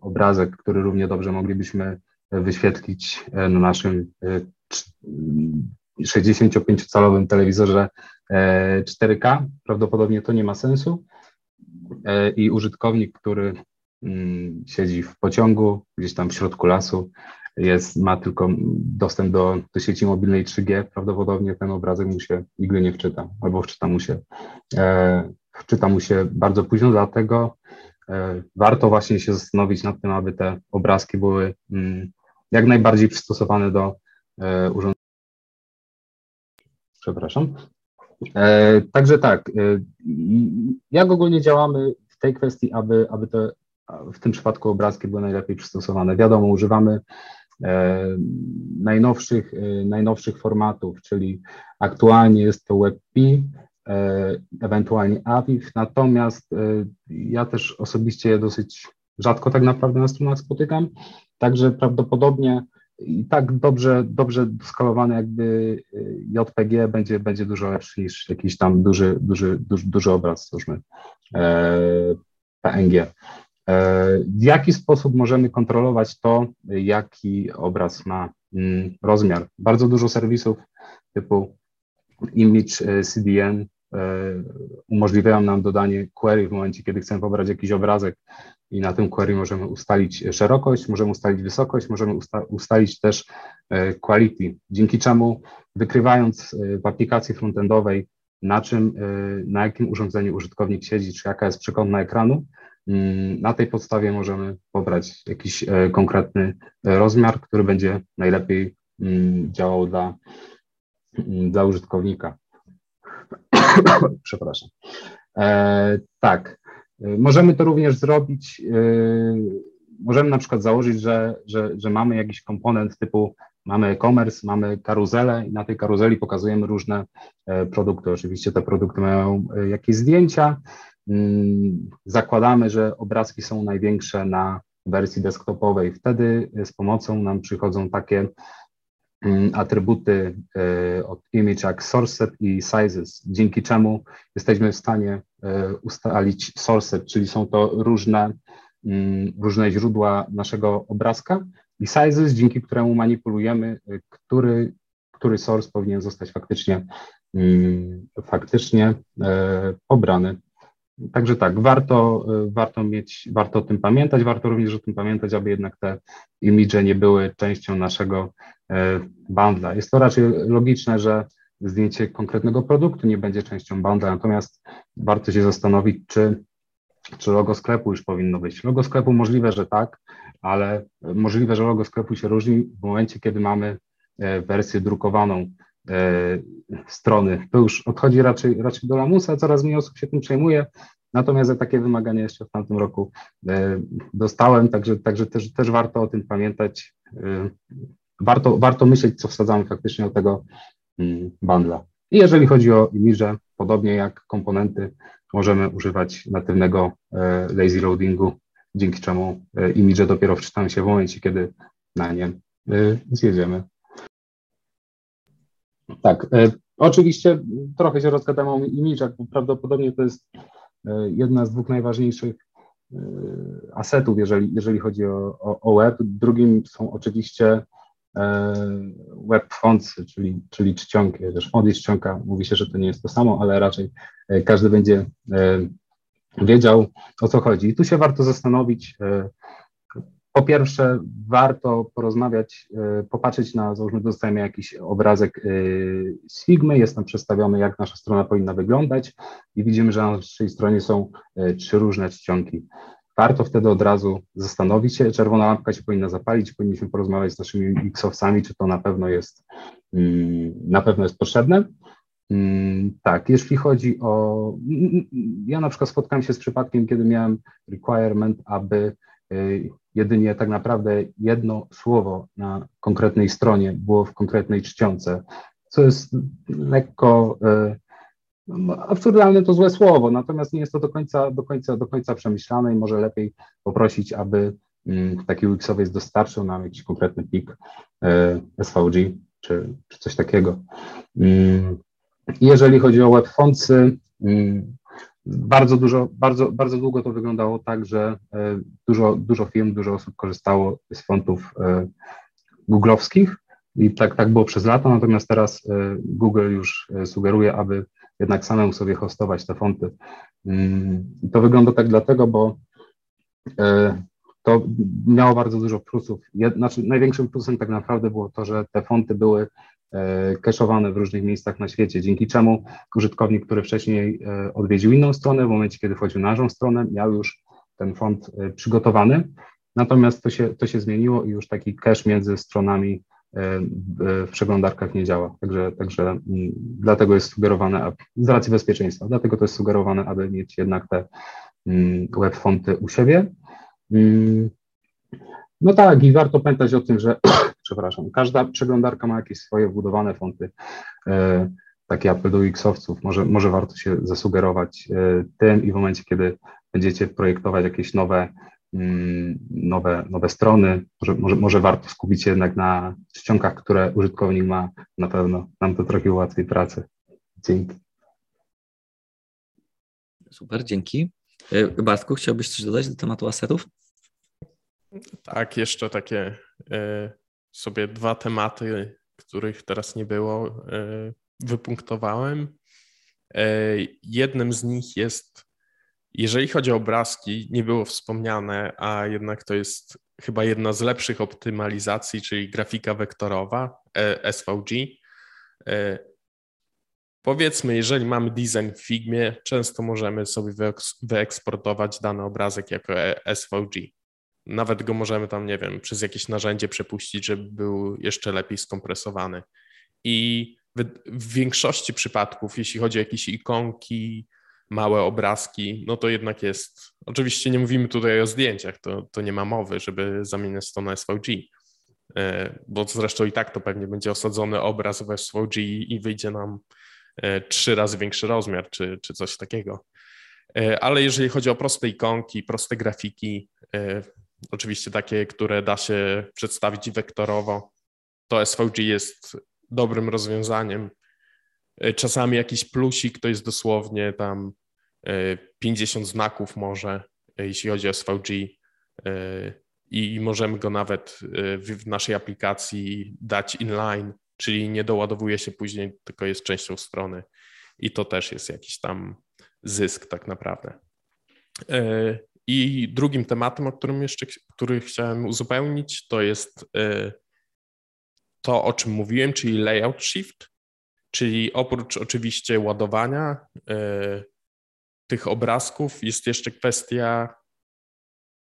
obrazek, który równie dobrze moglibyśmy wyświetlić na naszym 65-calowym telewizorze 4K. Prawdopodobnie to nie ma sensu. E, I użytkownik, który siedzi w pociągu, gdzieś tam w środku lasu, jest, ma tylko dostęp do, do sieci mobilnej 3G, prawdopodobnie ten obrazek mu się nigdy nie wczyta, albo wczyta mu się, e, wczyta mu się bardzo późno, dlatego e, warto właśnie się zastanowić nad tym, aby te obrazki były mm, jak najbardziej przystosowane do e, urządzenia. Przepraszam, E, także tak, e, jak ogólnie działamy w tej kwestii, aby, aby te w tym przypadku obrazki były najlepiej przystosowane? Wiadomo, używamy e, najnowszych, najnowszych formatów, czyli aktualnie jest to WebP, ewentualnie AVIF, natomiast ja też osobiście dosyć rzadko tak naprawdę na stronach spotykam, także prawdopodobnie i tak dobrze, dobrze skalowany jakby JPG będzie, będzie dużo lepszy niż jakiś tam duży, duży, duży, duży obraz, stwórzmy, e, PNG. E, w jaki sposób możemy kontrolować to, jaki obraz ma mm, rozmiar? Bardzo dużo serwisów typu Image e, CDN umożliwiają nam dodanie query w momencie, kiedy chcemy pobrać jakiś obrazek i na tym query możemy ustalić szerokość, możemy ustalić wysokość, możemy usta ustalić też e, quality, dzięki czemu wykrywając e, w aplikacji frontendowej, na czym, e, na jakim urządzeniu użytkownik siedzi, czy jaka jest przekątna ekranu, na tej podstawie możemy pobrać jakiś konkretny rozmiar, który będzie najlepiej mm, działał dla, mm, dla użytkownika. Przepraszam. E, tak, Możemy to również zrobić, możemy na przykład założyć, że, że, że mamy jakiś komponent typu mamy e-commerce, mamy karuzelę i na tej karuzeli pokazujemy różne e, produkty. Oczywiście te produkty mają e, jakieś zdjęcia. Mm, zakładamy, że obrazki są największe na wersji desktopowej. Wtedy z pomocą nam przychodzą takie Mm, atrybuty e, od image jak sourceset i sizes, dzięki czemu jesteśmy w stanie e, ustalić sourceset, czyli są to różne, mm, różne źródła naszego obrazka i sizes, dzięki któremu manipulujemy, e, który, który source powinien zostać faktycznie, faktycznie pobrany. Także tak, warto, warto mieć, warto o tym pamiętać, warto również o tym pamiętać, aby jednak te imidże nie były częścią naszego E, bundla. Jest to raczej logiczne, że zdjęcie konkretnego produktu nie będzie częścią bundla, natomiast warto się zastanowić, czy, czy logo sklepu już powinno być. Logo sklepu możliwe, że tak, ale możliwe, że logo sklepu się różni w momencie, kiedy mamy e, wersję drukowaną strony. To już odchodzi raczej, raczej do lamusa, coraz mniej osób się tym przejmuje, natomiast ja takie wymagania jeszcze w tamtym roku dostałem, także, także też, też warto o tym pamiętać warto, warto myśleć, co wsadzamy faktycznie do tego mm, bundla. I jeżeli chodzi o imidże, podobnie jak komponenty, możemy używać natywnego e, lazy loadingu, dzięki czemu e, imidże dopiero wczytają się w momencie, kiedy na nie e, zjedziemy. Tak, oczywiście trochę się rozgadałem o imidżach, bo prawdopodobnie to jest jedna z dwóch najważniejszych asetów, jeżeli, jeżeli chodzi o, o, o web. Drugim są oczywiście E, web fonts, czyli, czyli czcionki, też font i czcionka, mówi się, że to nie jest to samo, ale raczej e, każdy będzie e, wiedział o co chodzi. I tu się warto zastanowić. Po pierwsze, warto porozmawiać, popatrzeć na, załóżmy, dostajemy jakiś obrazek z Figmy, jest tam przedstawiony, jak nasza strona powinna wyglądać i widzimy, że na naszej stronie są trzy różne czcionki warto wtedy od razu zastanowić się, czerwona lampka się powinna zapalić, powinniśmy porozmawiać z naszymi X-owcami, czy to na pewno jest, mm, na pewno jest potrzebne. Mm, tak, jeśli chodzi o. Ja na przykład spotkałem się z przypadkiem, kiedy miałem requirement, aby jedynie tak naprawdę jedno słowo na konkretnej stronie było w konkretnej czcionce, co jest lekko y, no, absurdalne to złe słowo, natomiast nie jest to do końca, do końca, do końca przemyślane i może lepiej poprosić, aby mm, taki UX-owiec dostarczył nam jakiś konkretny plik y, SVG czy, czy coś takiego. Mm, jeżeli chodzi o web mm, bardzo dużo, bardzo, bardzo długo to wyglądało tak, że e, dużo, dużo firm, dużo osób korzystało z fontów e, googlowskich i tak, tak było przez lata, natomiast teraz e, Google już sugeruje, aby jednak samemu sobie hostować te fonty. Mm, to wygląda tak dlatego, bo to miało bardzo dużo plusów. Znaczy, największym plusem tak naprawdę było to, że te fonty były keszowane w różnych miejscach na świecie, dzięki czemu użytkownik, który wcześniej e, odwiedził inną stronę, w momencie, kiedy wchodził na naszą stronę, miał już ten font e, przygotowany. Natomiast to się, to się zmieniło i już taki cache między stronami e, w przeglądarkach nie działa. Także, także mm, dlatego jest sugerowane, z racji bezpieczeństwa, dlatego to jest sugerowane, aby mieć jednak te mm, web fonty u siebie. No tak, i warto pamiętać o tym, że, przepraszam, każda przeglądarka ma jakieś swoje wbudowane fonty, e, takie apel do X-owców. Może, może warto się zasugerować e, tym i w momencie, kiedy będziecie projektować jakieś nowe, mm, nowe, nowe strony, może, może, może warto skupić się jednak na czcionkach, które użytkownik ma, na pewno nam to trochę ułatwi pracę. Dzięki. Super, dzięki. E, Bartku, chciałbyś coś dodać do tematu asetów? Tak, jeszcze takie e, sobie dwa tematy, których teraz nie było, e, wypunktowałem. E, jednym z nich jest, jeżeli chodzi o obrazki, nie było wspomniane, a jednak to jest chyba jedna z lepszych optymalizacji, czyli grafika wektorowa SVG. Powiedzmy, jeżeli mamy design w Figmie, często możemy sobie wyeksportować dany obrazek jako SVG. Nawet go możemy tam, nie wiem, przez jakieś narzędzie przepuścić, żeby był jeszcze lepiej skompresowany. I w, większości przypadków, jeśli chodzi o jakieś ikonki, małe obrazki, no to jednak jest. Oczywiście nie mówimy tutaj o zdjęciach, to, to nie ma mowy, żeby zamieniać to na SVG, e, bo zresztą i tak to pewnie będzie osadzony obraz w SVG i wyjdzie nam e, trzy razy większy rozmiar, czy, czy coś takiego. E, ale jeżeli chodzi o proste ikonki, proste grafiki, oczywiście takie, które da się przedstawić wektorowo, to SVG jest dobrym rozwiązaniem. E, czasami jakiś plusik to jest dosłownie tam 50 e, znaków może, e, jeśli chodzi o SVG i możemy go nawet w naszej aplikacji dać inline, czyli nie doładowuje się później, tylko jest częścią strony i to też jest jakiś tam zysk tak naprawdę. I drugim tematem, o którym jeszcze który chciałem uzupełnić, to jest y, to, o czym mówiłem, czyli layout shift, czyli oprócz oczywiście ładowania y, tych obrazków jest jeszcze kwestia,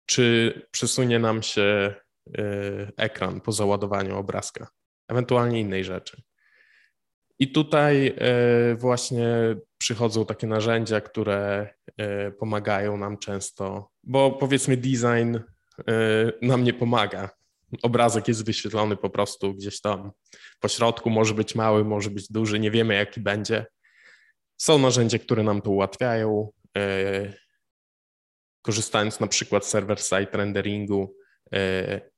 czy przesunie nam się y, ekran po załadowaniu obrazka, ewentualnie innej rzeczy. I tutaj właśnie przychodzą takie narzędzia, które pomagają nam często bo powiedzmy design y, nam nie pomaga. Obrazek jest wyświetlony po prostu gdzieś tam po środku, może być mały, może być duży, nie wiemy jaki będzie. Są narzędzia, które nam to ułatwiają. Y, korzystając na przykład z server-side renderingu, y,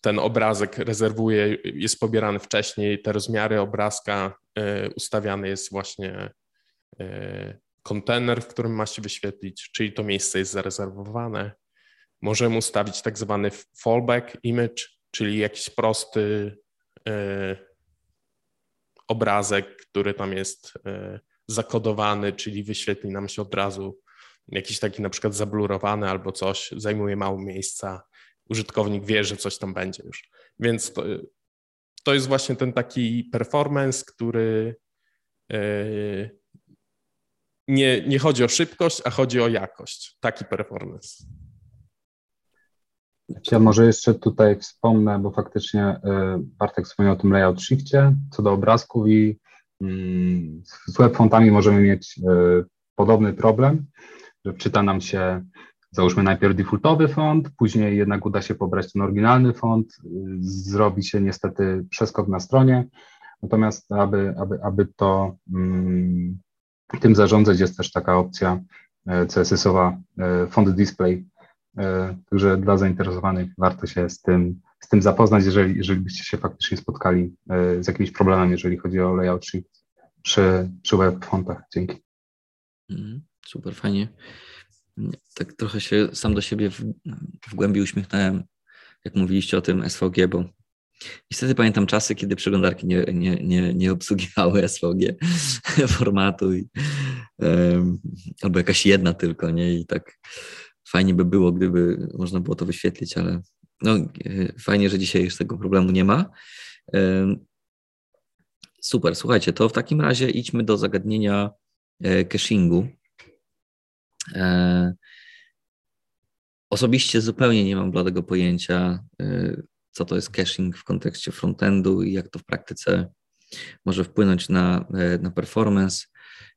ten obrazek rezerwuje, jest pobierany wcześniej, te rozmiary obrazka ustawiany jest właśnie kontener, w którym ma się wyświetlić, czyli to miejsce jest zarezerwowane. Możemy ustawić tak zwany fallback image, czyli jakiś prosty y, obrazek, który tam jest y, zakodowany, czyli wyświetli nam się od razu jakiś taki na przykład zablurowany albo coś, zajmuje mało miejsca, użytkownik wie, że coś tam będzie już. Więc to, to jest właśnie ten taki performance, który y, nie, nie chodzi o szybkość, a chodzi o jakość. Taki performance. Ja może jeszcze tutaj wspomnę, bo faktycznie y, Bartek wspomniał o tym layout shifcie co do obrazków i mm, z webfontami możemy mieć podobny problem, że wczyta nam się załóżmy najpierw defaultowy font, później jednak uda się pobrać ten oryginalny font, zrobi się niestety przeskok na stronie, natomiast aby, aby, aby to mm, tym zarządzać jest też taka opcja e, CSS-owa e, font display, e, także dla zainteresowanych warto się z tym, z tym zapoznać, jeżeli, jeżeli byście się faktycznie spotkali z jakimś problemem, jeżeli chodzi o layout shift przy, przy web fontach. Dzięki. Mhm, super, fajnie tak trochę się sam do siebie w, w głębi uśmiechnąłem, jak mówiliście o tym SVG, bo niestety pamiętam czasy, kiedy przeglądarki nie, nie, nie, nie obsługiwały SVG formatu i, um, albo jakaś jedna tylko, nie? I tak fajnie by było, gdyby można było to wyświetlić, ale no, fajnie, że dzisiaj już tego problemu nie ma. Um, super, słuchajcie, to w takim razie idźmy do zagadnienia e, cachingu. E, osobiście zupełnie nie mam bladego pojęcia, e, co to jest caching w kontekście frontendu i jak to w praktyce może wpłynąć na, e, na performance,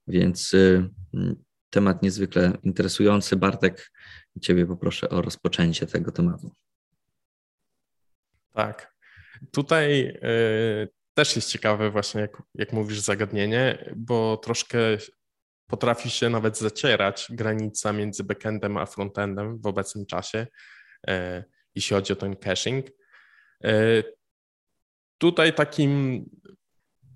więc temat niezwykle interesujący. Bartek, Ciebie poproszę o rozpoczęcie tego tematu. Tak. Tutaj y, też jest ciekawe właśnie, jak, jak mówisz, zagadnienie, bo troszkę potrafi się nawet zacierać granica między backendem a frontendem w obecnym czasie, e, jeśli chodzi o ten caching. E, tutaj takim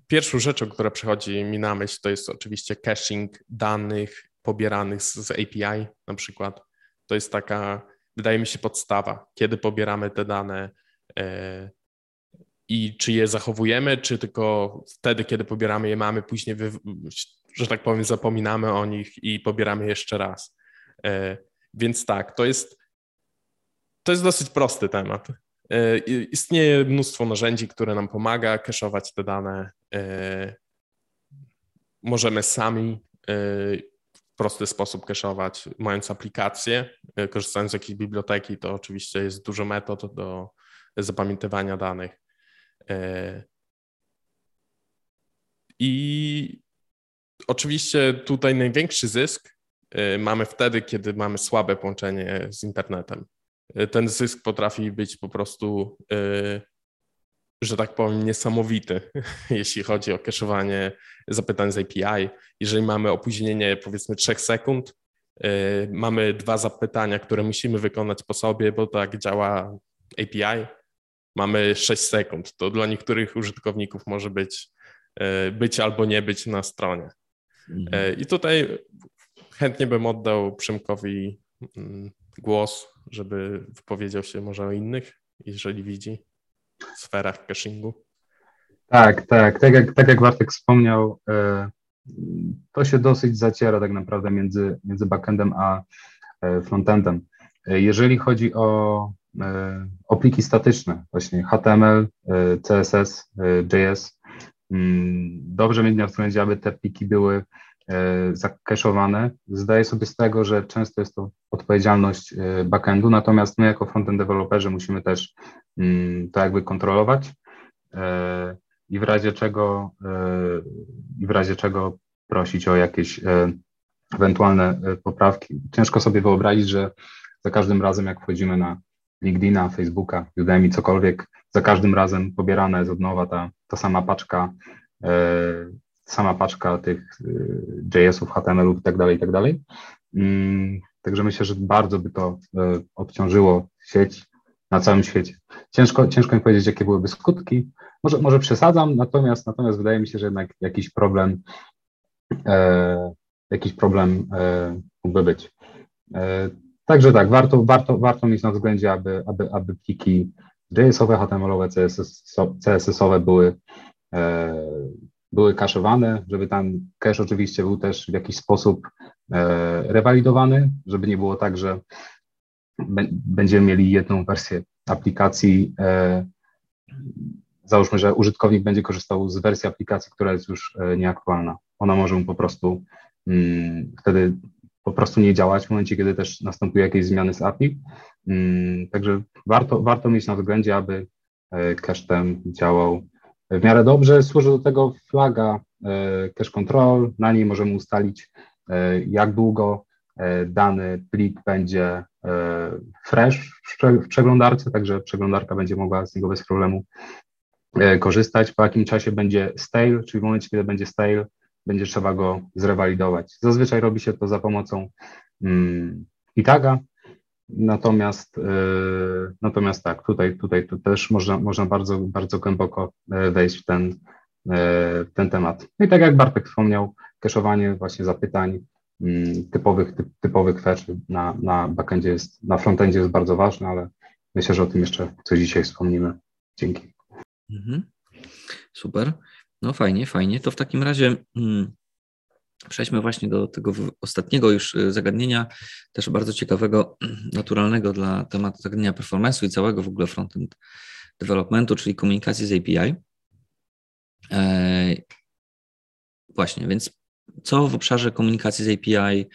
pierwszą rzeczą, która przychodzi mi na myśl, to jest oczywiście caching danych pobieranych z, API na przykład. To jest taka, wydaje mi się, podstawa, kiedy pobieramy te dane e, i czy je zachowujemy, czy tylko wtedy, kiedy pobieramy je, mamy później że tak powiem, zapominamy o nich i pobieramy jeszcze raz. E, więc tak, to jest, to jest dosyć prosty temat. E, istnieje mnóstwo narzędzi, które nam pomaga kaszować te dane. E, możemy sami w prosty sposób kaszować, mając aplikację, korzystając z jakiejś biblioteki, to oczywiście jest dużo metod do zapamiętywania danych. I Oczywiście tutaj największy zysk mamy wtedy, kiedy mamy słabe połączenie z internetem. Y, ten zysk potrafi być po prostu, y, że tak powiem, niesamowity, jeśli chodzi o kaszowanie zapytań z API. Jeżeli mamy opóźnienie powiedzmy 3 sekund, mamy dwa zapytania, które musimy wykonać po sobie, bo tak działa API, mamy 6 sekund. To dla niektórych użytkowników może być, być albo nie być na stronie. Mhm. E, I tutaj chętnie bym oddał Przemkowi mm, głos, żeby wypowiedział się może o innych, jeżeli widzi w sferach cachingu. Tak, tak. Tak jak, tak jak Bartek wspomniał, e, to się dosyć zaciera tak naprawdę między, między backendem a e, frontendem. Jeżeli chodzi o, o statyczne, właśnie HTML, CSS, JS, mm, dobrze mieć na względzie, aby te pliki były E, zakeszowane. Zdaję sobie z tego, że często jest to odpowiedzialność e, backendu, natomiast my jako frontend deweloperzy musimy też mm, to jakby kontrolować e, i w razie czego i w razie czego prosić o jakieś ewentualne poprawki. Ciężko sobie wyobrazić, że za każdym razem jak wchodzimy na LinkedIna, Facebooka, Udemy, cokolwiek, za każdym razem pobierana jest od nowa ta, ta sama paczka sama paczka tych y, JS-ów, HTML-ów i tak dalej, i tak. Mm, także myślę, że bardzo by to y, obciążyło sieć na całym świecie. Ciężko, ciężko mi powiedzieć, jakie byłyby skutki. Może, może przesadzam, natomiast, natomiast wydaje mi się, że jednak jakiś problem, e, jakiś problem e, mógłby być. E, także tak, warto, warto, warto mieć na względzie, aby, aby, aby pliki JS-owe, HTML-owe, CSS-owe były e, były kaszowane, żeby tam cache oczywiście był też w jakiś sposób e, rewalidowany, żeby nie było tak, że będziemy mieli jedną wersję aplikacji. E, załóżmy, że użytkownik będzie korzystał z wersji aplikacji, która jest już e, nieaktualna. Ona może mu po prostu mm, wtedy po prostu nie działać w momencie, kiedy też następuje jakieś zmiany z API. Mm, także warto, warto mieć na względzie, aby cache ten działał w miarę dobrze. Służy do tego flaga cache control, na niej możemy ustalić, jak długo dany plik będzie fresh w przeglądarce, także przeglądarka będzie mogła z niego bez problemu korzystać. Po jakim czasie będzie stale, czyli w momencie, kiedy będzie stale, będzie trzeba go zrewalidować. Zazwyczaj robi się to za pomocą mm, taga, natomiast, yy, natomiast tak, tutaj, tutaj tu też można, można bardzo, bardzo głęboko e, wejść w ten, e, w ten temat. No i tak jak Bartek wspomniał, keszowanie właśnie zapytań mm, typowych, typ, typowych na, na backendzie jest, na frontendzie jest bardzo ważne, ale myślę, że o tym jeszcze coś dzisiaj wspomnimy. Dzięki. Mhm. Super. No fajnie, fajnie. To w takim razie hmm, przejdźmy właśnie do tego ostatniego już y, zagadnienia, też bardzo ciekawego, naturalnego dla tematu zagadnienia performance'u i całego w ogóle frontend developmentu, czyli komunikacji z API. E, właśnie, więc co w obszarze komunikacji z API,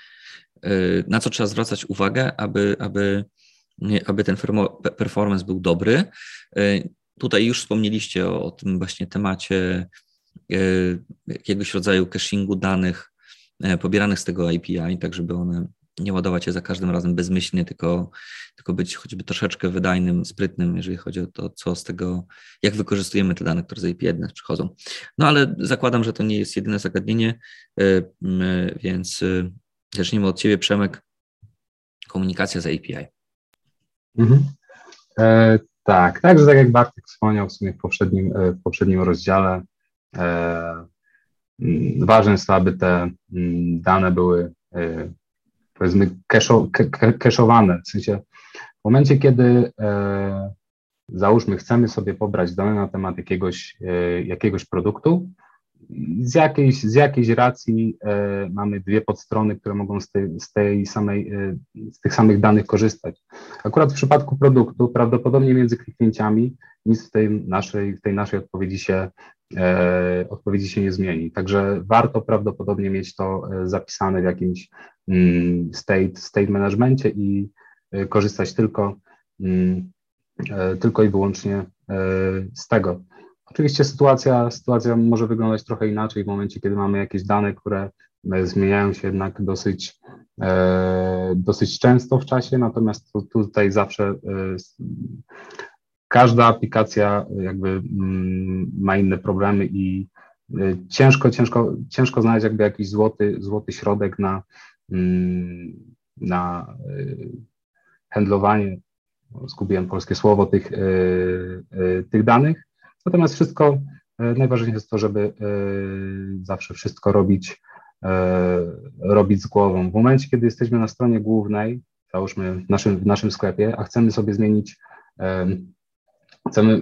y, na co trzeba zwracać uwagę, aby, aby, aby ten performance był dobry. Y, tutaj już wspomnieliście o, o tym właśnie temacie E, jakiegoś rodzaju cachingu danych e, pobieranych z tego API, tak żeby one nie ładować je za każdym razem bezmyślnie, tylko, tylko być choćby troszeczkę wydajnym, sprytnym, jeżeli chodzi o to, co z tego, jak wykorzystujemy te dane, które z API nas przychodzą. No ale zakładam, że to nie jest jedyne zagadnienie, e, więc zacznijmy od Ciebie, Przemek. Komunikacja z API. Mhm. E, tak, także tak jak Bartek wspomniał w sumie w poprzednim, w poprzednim rozdziale, E, ważne jest to, aby te mm, dane były e, powiedzmy keszowane, w sensie w momencie, kiedy e, załóżmy chcemy sobie pobrać dane na temat jakiegoś, jakiegoś produktu, z jakiejś, z jakiejś racji e, mamy dwie podstrony, które mogą z tej, z tej samej, e, z tych samych danych korzystać. Akurat w przypadku produktu prawdopodobnie między kliknięciami nic w tej naszej, w tej naszej odpowiedzi się, e, odpowiedzi się nie zmieni. Także warto prawdopodobnie mieć to e, zapisane w jakimś mm, state, state managemencie i e, korzystać tylko, mm, e, tylko i wyłącznie z tego. Oczywiście sytuacja, sytuacja może wyglądać trochę inaczej w momencie, kiedy mamy jakieś dane, które e, zmieniają się jednak dosyć, e, dosyć często w czasie, natomiast tutaj zawsze e, każda aplikacja jakby mm, ma inne problemy i ciężko, ciężko, ciężko znaleźć jakby jakiś złoty, złoty środek na, mm, na handlowanie, zgubiłem polskie słowo, tych, tych danych. Natomiast wszystko, e, najważniejsze jest to, żeby e, zawsze wszystko robić, e, robić z głową. W momencie, kiedy jesteśmy na stronie głównej, załóżmy w naszym, w naszym sklepie, a chcemy sobie zmienić, chcemy,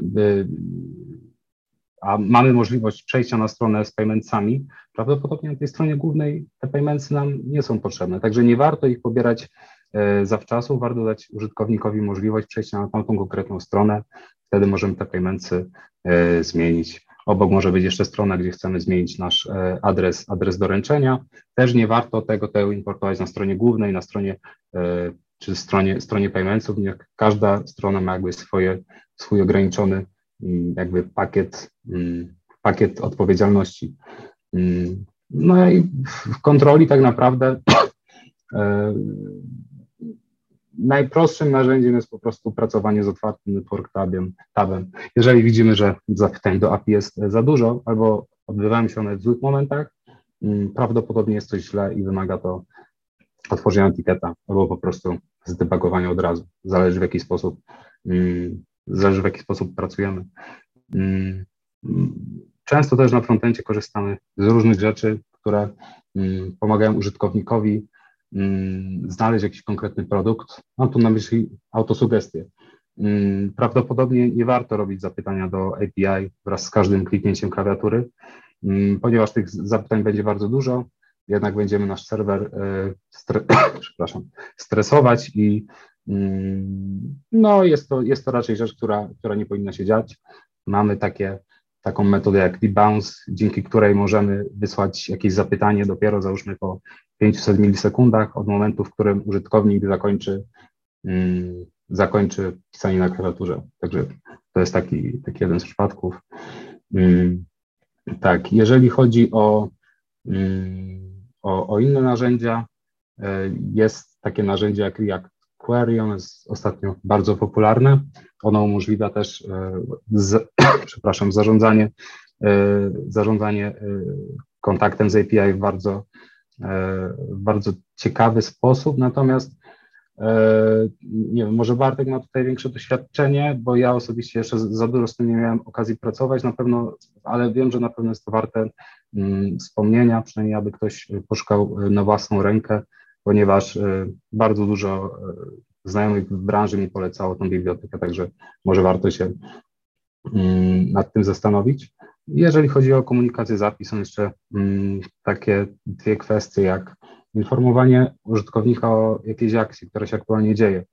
a mamy możliwość przejścia na stronę z paymentsami, prawdopodobnie na tej stronie głównej te paymentsy nam nie są potrzebne, także nie warto ich pobierać zawczasu, warto dać użytkownikowi możliwość przejścia na tamtą konkretną stronę, wtedy możemy te paymentsy E, zmienić. Obok może być jeszcze strona, gdzie chcemy zmienić nasz e, adres, adres doręczenia. Też nie warto tego, tego importować na stronie głównej, na stronie e, czy stronie, stronie paymentsów. Każda strona ma jakby swoje, swój ograniczony mm, jakby pakiet, mm, pakiet odpowiedzialności. Mm, no i w kontroli tak naprawdę najprostszym narzędziem jest po prostu pracowanie z otwartym network tabem. Jeżeli widzimy, że zapytań do API jest za dużo albo odbywają się one w złych momentach, mm, prawdopodobnie jest coś źle i wymaga to otworzenia etykieta albo po prostu zdebagowania od razu. Zależy w jaki sposób, mm, zależy w jaki sposób pracujemy. Mm, często też na frontencie korzystamy z różnych rzeczy, które pomagają użytkownikowi znaleźć jakiś konkretny produkt. Mam tu na myśli autosugestie. Mm, prawdopodobnie nie warto robić zapytania do API wraz z każdym kliknięciem klawiatury, mm, ponieważ tych zapytań będzie bardzo dużo, jednak będziemy nasz serwer e, stre przepraszam, stresować i no jest to, jest to raczej rzecz, która, która nie powinna się dziać. Mamy takie taką metodę jak debounce, dzięki której możemy wysłać jakieś zapytanie dopiero załóżmy po 500 milisekundach od momentu, w którym użytkownik zakończy, mm, zakończy pisanie na klawiaturze. Także to jest taki, taki jeden z przypadków. Mm, Tak, jeżeli chodzi o, mm, o, o inne narzędzia, jest takie narzędzie jak React Query, ono jest ostatnio bardzo popularne. Ono umożliwia też, z, przepraszam, zarządzanie, zarządzanie kontaktem z API w bardzo, bardzo ciekawy sposób, natomiast E, nie wiem, może Bartek ma tutaj większe doświadczenie, bo ja osobiście jeszcze za dużo z tym nie miałem okazji pracować, na pewno, ale wiem, że na pewno jest to warte mm, wspomnienia, przynajmniej aby ktoś poszukał na własną rękę, ponieważ e, bardzo dużo e, znajomych w branży mi polecało tą bibliotekę, także może warto się mm, nad tym zastanowić. Jeżeli chodzi o komunikację z API, są jeszcze mm, takie dwie kwestie, jak informowanie użytkownika o jakiejś akcji, która się aktualnie dzieje.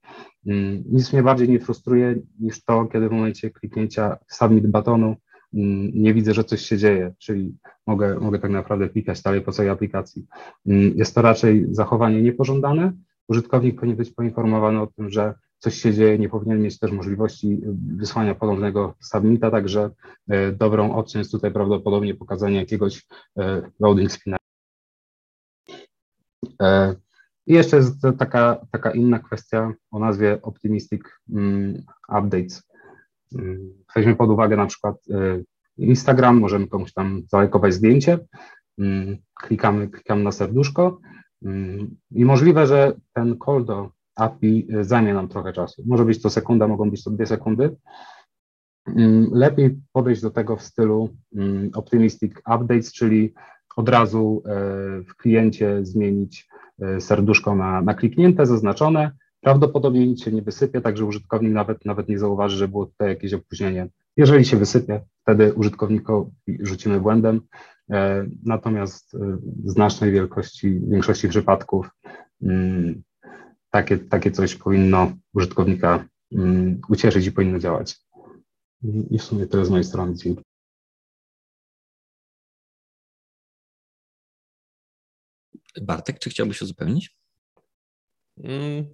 Mm, nic mnie bardziej nie frustruje niż to, kiedy w momencie kliknięcia submit batonu nie widzę, że coś się dzieje, czyli mogę, mogę tak naprawdę klikać dalej po całej aplikacji. Mm, jest to raczej zachowanie niepożądane. Użytkownik powinien być poinformowany o tym, że coś się dzieje, nie powinien mieć też możliwości wysłania ponownego submita, także e, dobrą opcją jest tutaj prawdopodobnie pokazanie jakiegoś e, loading spina E, I jeszcze jest taka, taka inna kwestia o nazwie Optimistic mm, Updates. Mm, weźmy pod uwagę na przykład e, Instagram, możemy komuś tam zalajkować zdjęcie, mm, klikamy, klikamy na serduszko i możliwe, że ten call do API zajmie nam trochę czasu. Może być to sekunda, mogą być to dwie sekundy. Lepiej podejść do tego w stylu Optimistic Updates, czyli od razu w kliencie zmienić serduszko na, na kliknięte, zaznaczone. Prawdopodobnie nic się nie wysypie, także użytkownik nawet, nawet nie zauważy, że było tutaj jakieś opóźnienie. Jeżeli się wysypie, wtedy użytkownikowi rzucimy błędem, e, natomiast w znacznej wielkości, w większości przypadków mm, takie, takie coś powinno użytkownika mm, ucieszyć i powinno działać. I w sumie to jest z mojej strony. Dzięki. Bartek, czy chciałbyś uzupełnić? Mm,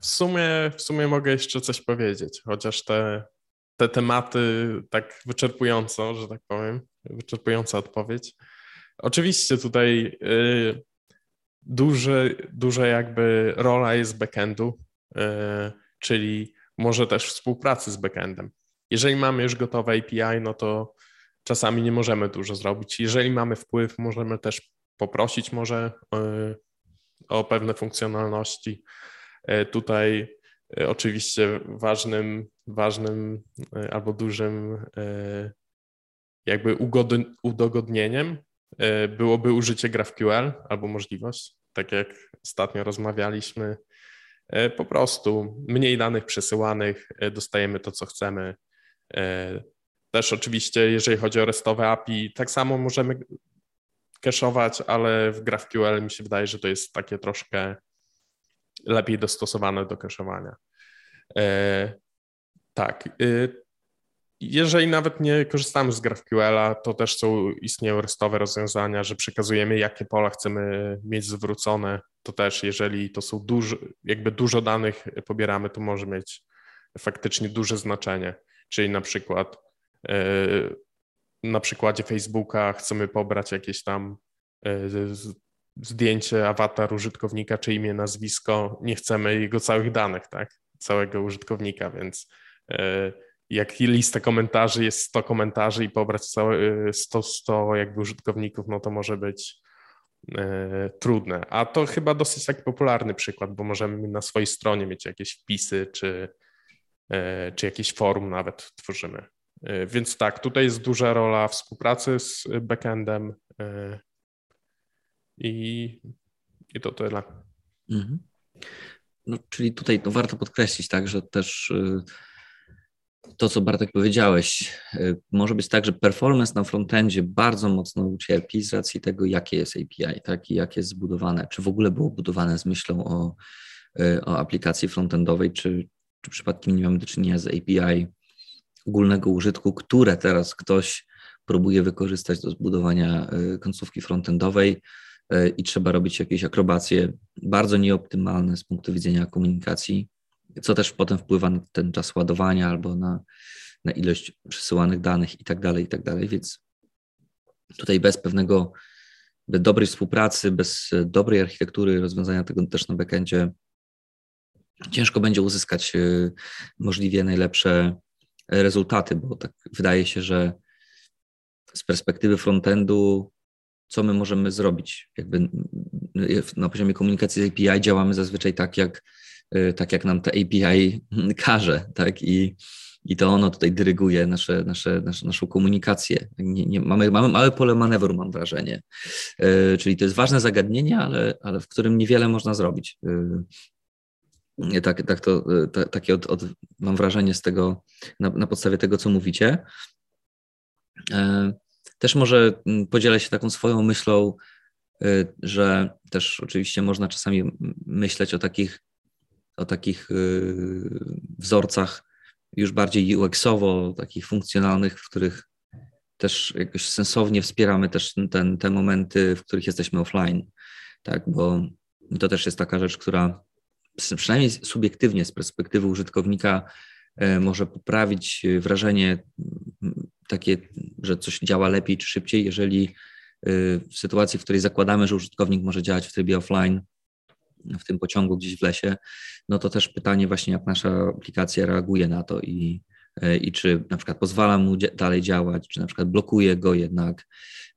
w sumie, w sumie mogę jeszcze coś powiedzieć, chociaż te, te tematy tak wyczerpująco, że tak powiem, wyczerpująca odpowiedź. Oczywiście tutaj y, duże, duże jakby rola jest backendu, y, czyli może też współpracy z backendem. Jeżeli mamy już gotowe API, no to czasami nie możemy dużo zrobić. Jeżeli mamy wpływ, możemy też poprosić może e, o pewne funkcjonalności. E, tutaj e, oczywiście ważnym, ważnym albo dużym jakby udogodnieniem byłoby użycie GraphQL albo możliwość, tak jak ostatnio rozmawialiśmy, po prostu mniej danych przesyłanych, dostajemy to, co chcemy. Też oczywiście, jeżeli chodzi o restowe API, tak samo możemy cache'ować, ale w GraphQL mi się wydaje, że to jest takie troszkę lepiej dostosowane do cache'owania. E, tak. E, jeżeli nawet nie korzystamy z GraphQL-a, to też są, istnieją restowe rozwiązania, że przekazujemy, jakie pola chcemy mieć zwrócone. To też, jeżeli to są duży, jakby dużo danych pobieramy, to może mieć faktycznie duże znaczenie. Czyli na przykład e, na przykładzie Facebooka chcemy pobrać jakieś tam e, zdjęcie, awatar użytkownika, czy imię, nazwisko, nie chcemy jego całych danych, tak? Całego użytkownika, więc e, jak lista komentarzy jest 100 komentarzy i pobrać całe 100, e, 100 jakby użytkowników, no to może być trudne. A to chyba dosyć taki popularny przykład, bo możemy na swojej stronie mieć jakieś wpisy, czy, czy jakieś forum nawet tworzymy. E, więc tak, tutaj jest duża rola współpracy z backendem e, i, i to tyle. Mhm. No, czyli tutaj to warto podkreślić, tak, że też y, to, co Bartek powiedziałeś, y, może być tak, że performance na frontendzie bardzo mocno ucierpi z racji tego, jakie jest API, tak, i jak jest zbudowane, czy w ogóle było budowane z myślą o, y, o aplikacji frontendowej, czy, czy przypadkiem nie mamy do czynienia z API ogólnego użytku, które teraz ktoś próbuje wykorzystać do zbudowania końcówki frontendowej i trzeba robić jakieś akrobacje bardzo nieoptymalne z punktu widzenia komunikacji, co też potem wpływa na ten czas ładowania albo na, na ilość przesyłanych danych i tak dalej, i tak dalej, więc tutaj bez pewnego, bez dobrej współpracy, bez dobrej architektury rozwiązania tego też na backendzie ciężko będzie uzyskać możliwie najlepsze rezultaty, bo tak wydaje się, że z perspektywy frontendu, co my możemy zrobić? Jakby na poziomie komunikacji z API działamy zazwyczaj tak, jak, y, tak jak nam te API każe, tak? I, i to ono tutaj dyryguje nasze, nasze, naszą komunikację. Nie, nie, mamy, mamy małe pole manewru, mam wrażenie. Yy, czyli to jest ważne zagadnienie, ale, ale w którym niewiele można zrobić. Yy, tak, tak to, tak, takie od, od, mam wrażenie z tego, na, na podstawie tego, co mówicie. E, też może mm, podzielę się taką swoją myślą, y, że też oczywiście można czasami myśleć o takich, o takich y, wzorcach już bardziej UX-owo, takich funkcjonalnych, w których też jakoś sensownie wspieramy też ten, te momenty, w których jesteśmy offline, tak, bo to też jest taka rzecz, która przynajmniej subiektywnie z perspektywy użytkownika e, może poprawić wrażenie takie, że coś działa lepiej czy szybciej, jeżeli y, w sytuacji, w której zakładamy, że użytkownik może działać w trybie offline, w tym pociągu gdzieś w lesie, no to też pytanie właśnie, jak nasza aplikacja reaguje na to i, y, i czy na przykład pozwala mu dalej działać, czy na przykład blokuje go jednak,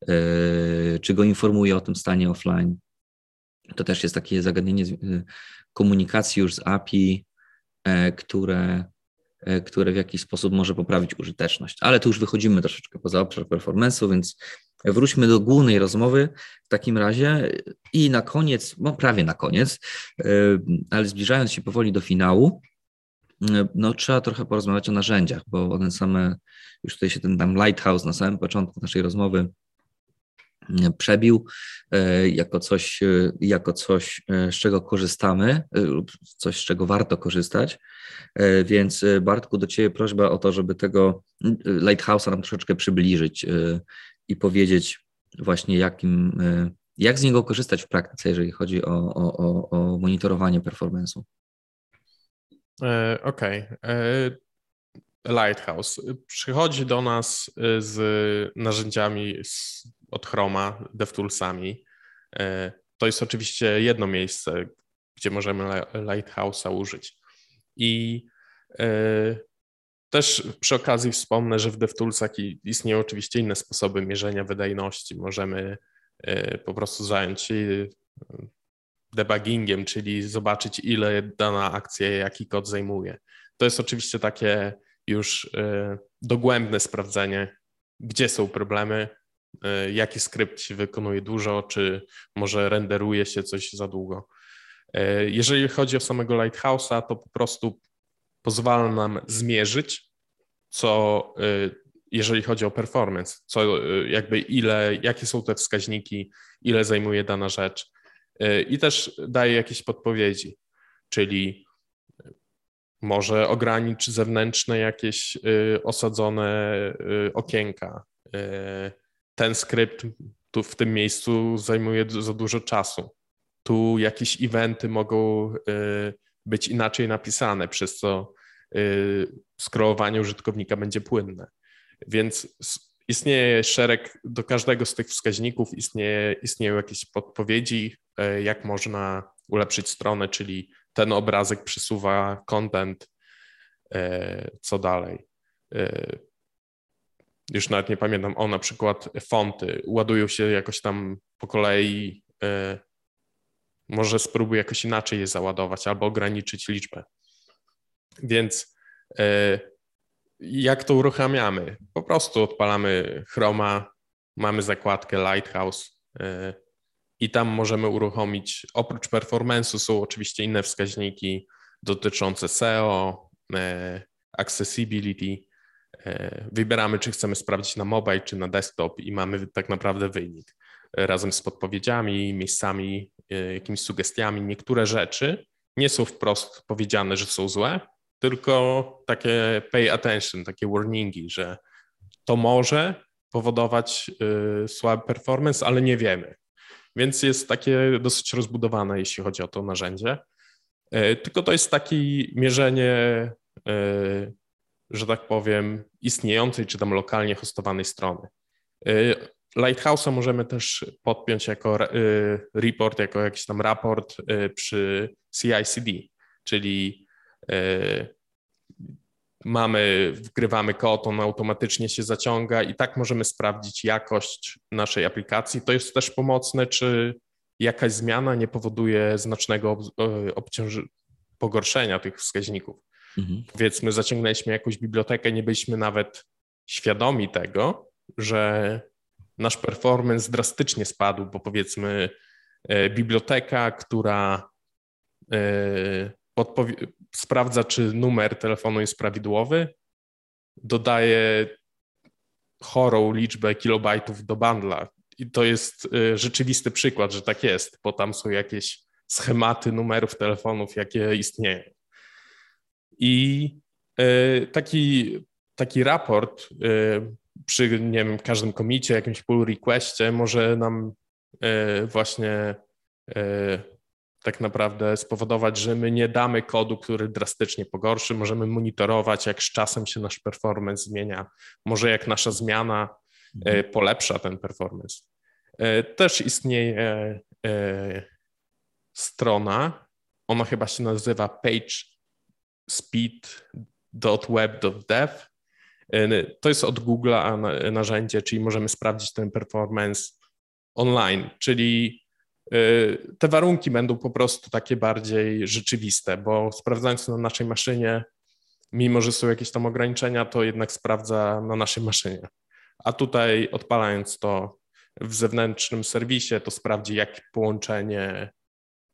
y, czy go informuje o tym stanie offline. To też jest takie zagadnienie komunikacji już z API, które które w jakiś sposób może poprawić użyteczność. Ale tu już wychodzimy troszeczkę poza obszar performance'u, więc wróćmy do głównej rozmowy w takim razie i na koniec, no prawie na koniec, e, ale zbliżając się powoli do finału, e, no trzeba trochę porozmawiać o narzędziach, bo one same, już tutaj się ten tam lighthouse na samym początku naszej rozmowy przebił jako coś, jako coś, z czego korzystamy lub coś, z czego warto korzystać. E, więc e, Bartku, do Ciebie prośba o to, żeby tego Lighthouse'a nam troszeczkę przybliżyć e, i powiedzieć właśnie jakim, jak z niego korzystać w praktyce, jeżeli chodzi o, o, o monitorowanie performance'u. Okej. Okay. Lighthouse przychodzi do nas z narzędziami od Chroma, DevToolsami. To jest oczywiście jedno miejsce, gdzie możemy Lighthouse'a użyć. I e, też przy okazji wspomnę, że w DevToolsach istnieją oczywiście inne sposoby mierzenia wydajności. Możemy e, po prostu zająć się e, debuggingiem, czyli zobaczyć, ile dana akcja, jaki kod zajmuje. To jest oczywiście takie już dogłębne sprawdzenie, gdzie są problemy, jaki skrypt się wykonuje dużo, czy może renderuje się coś za długo. E, jeżeli chodzi o samego Lighthouse'a, to po prostu pozwala nam zmierzyć, co e, jeżeli chodzi o performance, co jakby ile, jakie są te wskaźniki, ile zajmuje dana rzecz i też daje jakieś podpowiedzi, czyli może ograniczyć zewnętrzne jakieś osadzone okienka. Ten skrypt tu w tym miejscu zajmuje za dużo czasu tu jakieś eventy mogą y, być inaczej napisane, przez co y, scrollowanie użytkownika będzie płynne. Więc istnieje szereg, do każdego z tych wskaźników istnieje, istnieją jakieś podpowiedzi, y, jak można ulepszyć stronę, czyli ten obrazek przesuwa content, co dalej. Już nawet nie pamiętam, o na przykład fonty ładują się jakoś tam po kolei może spróbuj jakoś inaczej je załadować albo ograniczyć liczbę. Więc e, jak to uruchamiamy? Po prostu odpalamy Chroma, mamy zakładkę Lighthouse e, i tam możemy uruchomić, oprócz performance'u są oczywiście inne wskaźniki dotyczące SEO, e, accessibility. Wybieramy, czy chcemy sprawdzić na mobile, czy na desktop i mamy tak naprawdę wynik razem z podpowiedziami, miejscami, e, jakimiś sugestiami. Niektóre rzeczy nie są wprost powiedziane, że są złe, tylko takie pay attention, takie warningi, że to może powodować e, słaby performance, ale nie wiemy. Więc jest takie dosyć rozbudowane, jeśli chodzi o to narzędzie. E, tylko to jest takie mierzenie, że tak powiem, istniejącej czy tam lokalnie hostowanej strony. Lighthouse'a możemy też podpiąć jako y, report, jako jakiś tam raport y, przy CI/CD, czyli y, mamy, wgrywamy kod, on automatycznie się zaciąga i tak możemy sprawdzić jakość naszej aplikacji. To jest też pomocne, czy jakaś zmiana nie powoduje znacznego pogorszenia tych wskaźników. Mhm. Powiedzmy, zaciągnęliśmy jakąś bibliotekę, nie byliśmy nawet świadomi tego, że nasz performance drastycznie spadł, bo powiedzmy e, biblioteka, która e, sprawdza, czy numer telefonu jest prawidłowy, dodaje chorą liczbę kilobajtów do bundla. I to jest e, rzeczywisty przykład, że tak jest, bo tam są jakieś schematy numerów telefonów, jakie istnieją. I taki, taki raport przy nie wiem, każdym komicie, jakimś pull requestie może nam e, właśnie e, tak naprawdę spowodować, że my nie damy kodu, który drastycznie pogorszy. Możemy monitorować, jak z czasem się nasz performance zmienia. Może jak nasza zmiana e, mhm. polepsza ten performance. Też istnieje strona, ona chyba się nazywa pagespeed.web.dev to jest od Google'a narzędzie, czyli możemy sprawdzić ten performance online, czyli y, te warunki będą po prostu takie bardziej rzeczywiste, bo sprawdzając na naszej maszynie, mimo że są jakieś tam ograniczenia, to jednak sprawdza na naszej maszynie. A tutaj odpalając to w zewnętrznym serwisie, to sprawdzi, jak połączenie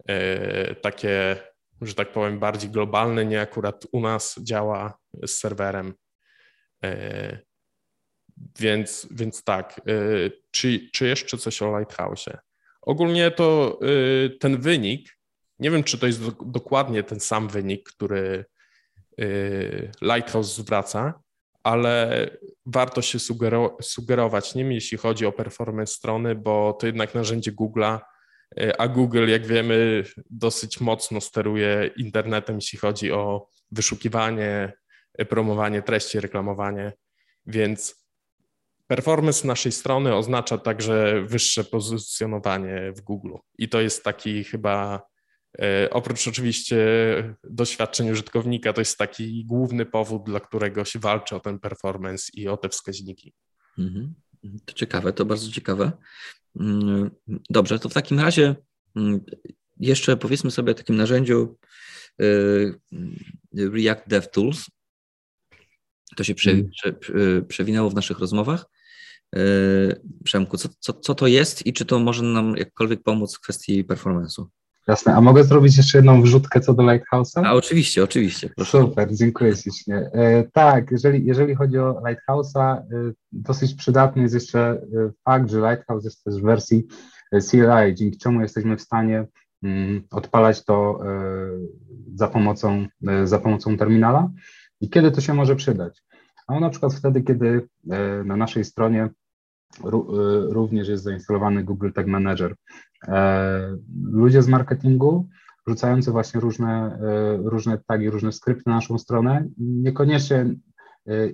y, takie, że tak powiem, bardziej globalne, nie akurat u nas działa z serwerem E, więc, więc tak, e, czy, czy jeszcze coś o Lighthouse'ie? Ogólnie to e, ten wynik, nie wiem, czy to jest do, dokładnie ten sam wynik, który Lighthouse zwraca, ale warto się sugero, sugerować nim, jeśli chodzi o performance strony, bo to jednak narzędzie Google'a, a Google, jak wiemy, dosyć mocno steruje internetem, jeśli chodzi o wyszukiwanie, promowanie treści, reklamowanie, więc performance naszej strony oznacza także wyższe pozycjonowanie w Google i to jest taki chyba e, Oprócz oczywiście doświadczeń użytkownika, to jest taki główny powód, dla którego się walczy o ten performance i o te wskaźniki. Mhm. To ciekawe, to bardzo ciekawe. Dobrze, to w takim razie mm, jeszcze powiedzmy sobie o takim narzędziu y, React DevTools. To się prze, mm. prze, przewinęło w naszych rozmowach. E, Przemku, co, co, co to jest i czy to może nam jakkolwiek pomóc w kwestii performance'u? Jasne, a mogę zrobić jeszcze jedną wrzutkę co do Lighthouse'a? A oczywiście, oczywiście. Proszę. Super, dziękuję ślicznie. E, tak, jeżeli, jeżeli chodzi o Lighthouse'a, e, dosyć przydatny jest jeszcze e, fakt, że Lighthouse jest też w wersji e, CLI, dzięki czemu jesteśmy w stanie mm, odpalać to e, za pomocą, za pomocą terminala. I kiedy to się może przydać? No na przykład wtedy, kiedy na naszej stronie również jest zainstalowany Google Tag Manager. E, ludzie z marketingu rzucający właśnie różne, różne tagi, różne skrypty na naszą stronę, niekoniecznie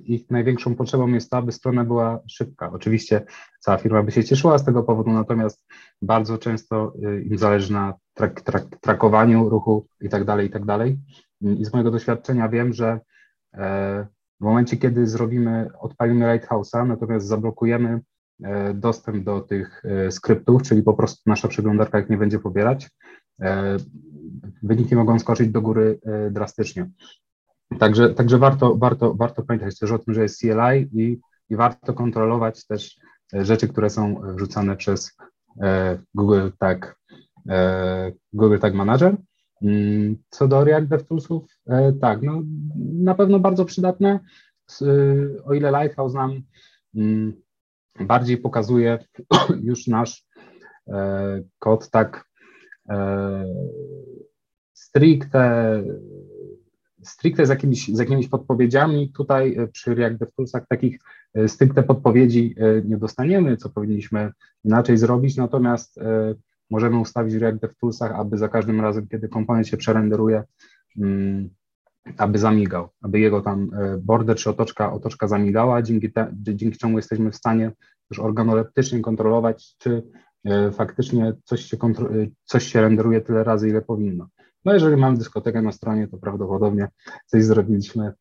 ich największą potrzebą jest to, aby strona była szybka. Oczywiście cała firma by się cieszyła z tego powodu, natomiast bardzo często im zależy na trak, trak, trakowaniu ruchu i tak dalej, i tak dalej. I z mojego doświadczenia wiem, że w momencie, kiedy zrobimy, odpalimy Lighthouse'a, natomiast zablokujemy e, dostęp do tych e, skryptów, czyli po prostu nasza przeglądarka ich nie będzie pobierać, e, wyniki mogą skoczyć do góry drastycznie. Także, także warto, warto, warto pamiętać też o tym, że jest CLI i, i warto kontrolować też rzeczy, które są wrzucane przez Google Tag, Google Tag Manager. Mm, co do React DevToolsów, e, tak, no, na pewno bardzo przydatne. E, o ile Lighthouse nam mm, bardziej pokazuje już nasz e, kod tak stricte, stricte z jakimiś, z jakimiś podpowiedziami, tutaj przy React DevToolsach takich stricte podpowiedzi nie dostaniemy, co powinniśmy inaczej zrobić, natomiast możemy ustawić w React DevToolsach, aby za każdym razem, kiedy komponent się przerenderuje, mm, aby zamigał, aby jego tam e, border czy otoczka, otoczka zamigała, dzięki, te, dzięki czemu jesteśmy w stanie już organoleptycznie kontrolować, czy faktycznie coś się, coś się renderuje tyle razy, ile powinno. No jeżeli mamy dyskotekę na stronie, to prawdopodobnie coś zrobiliśmy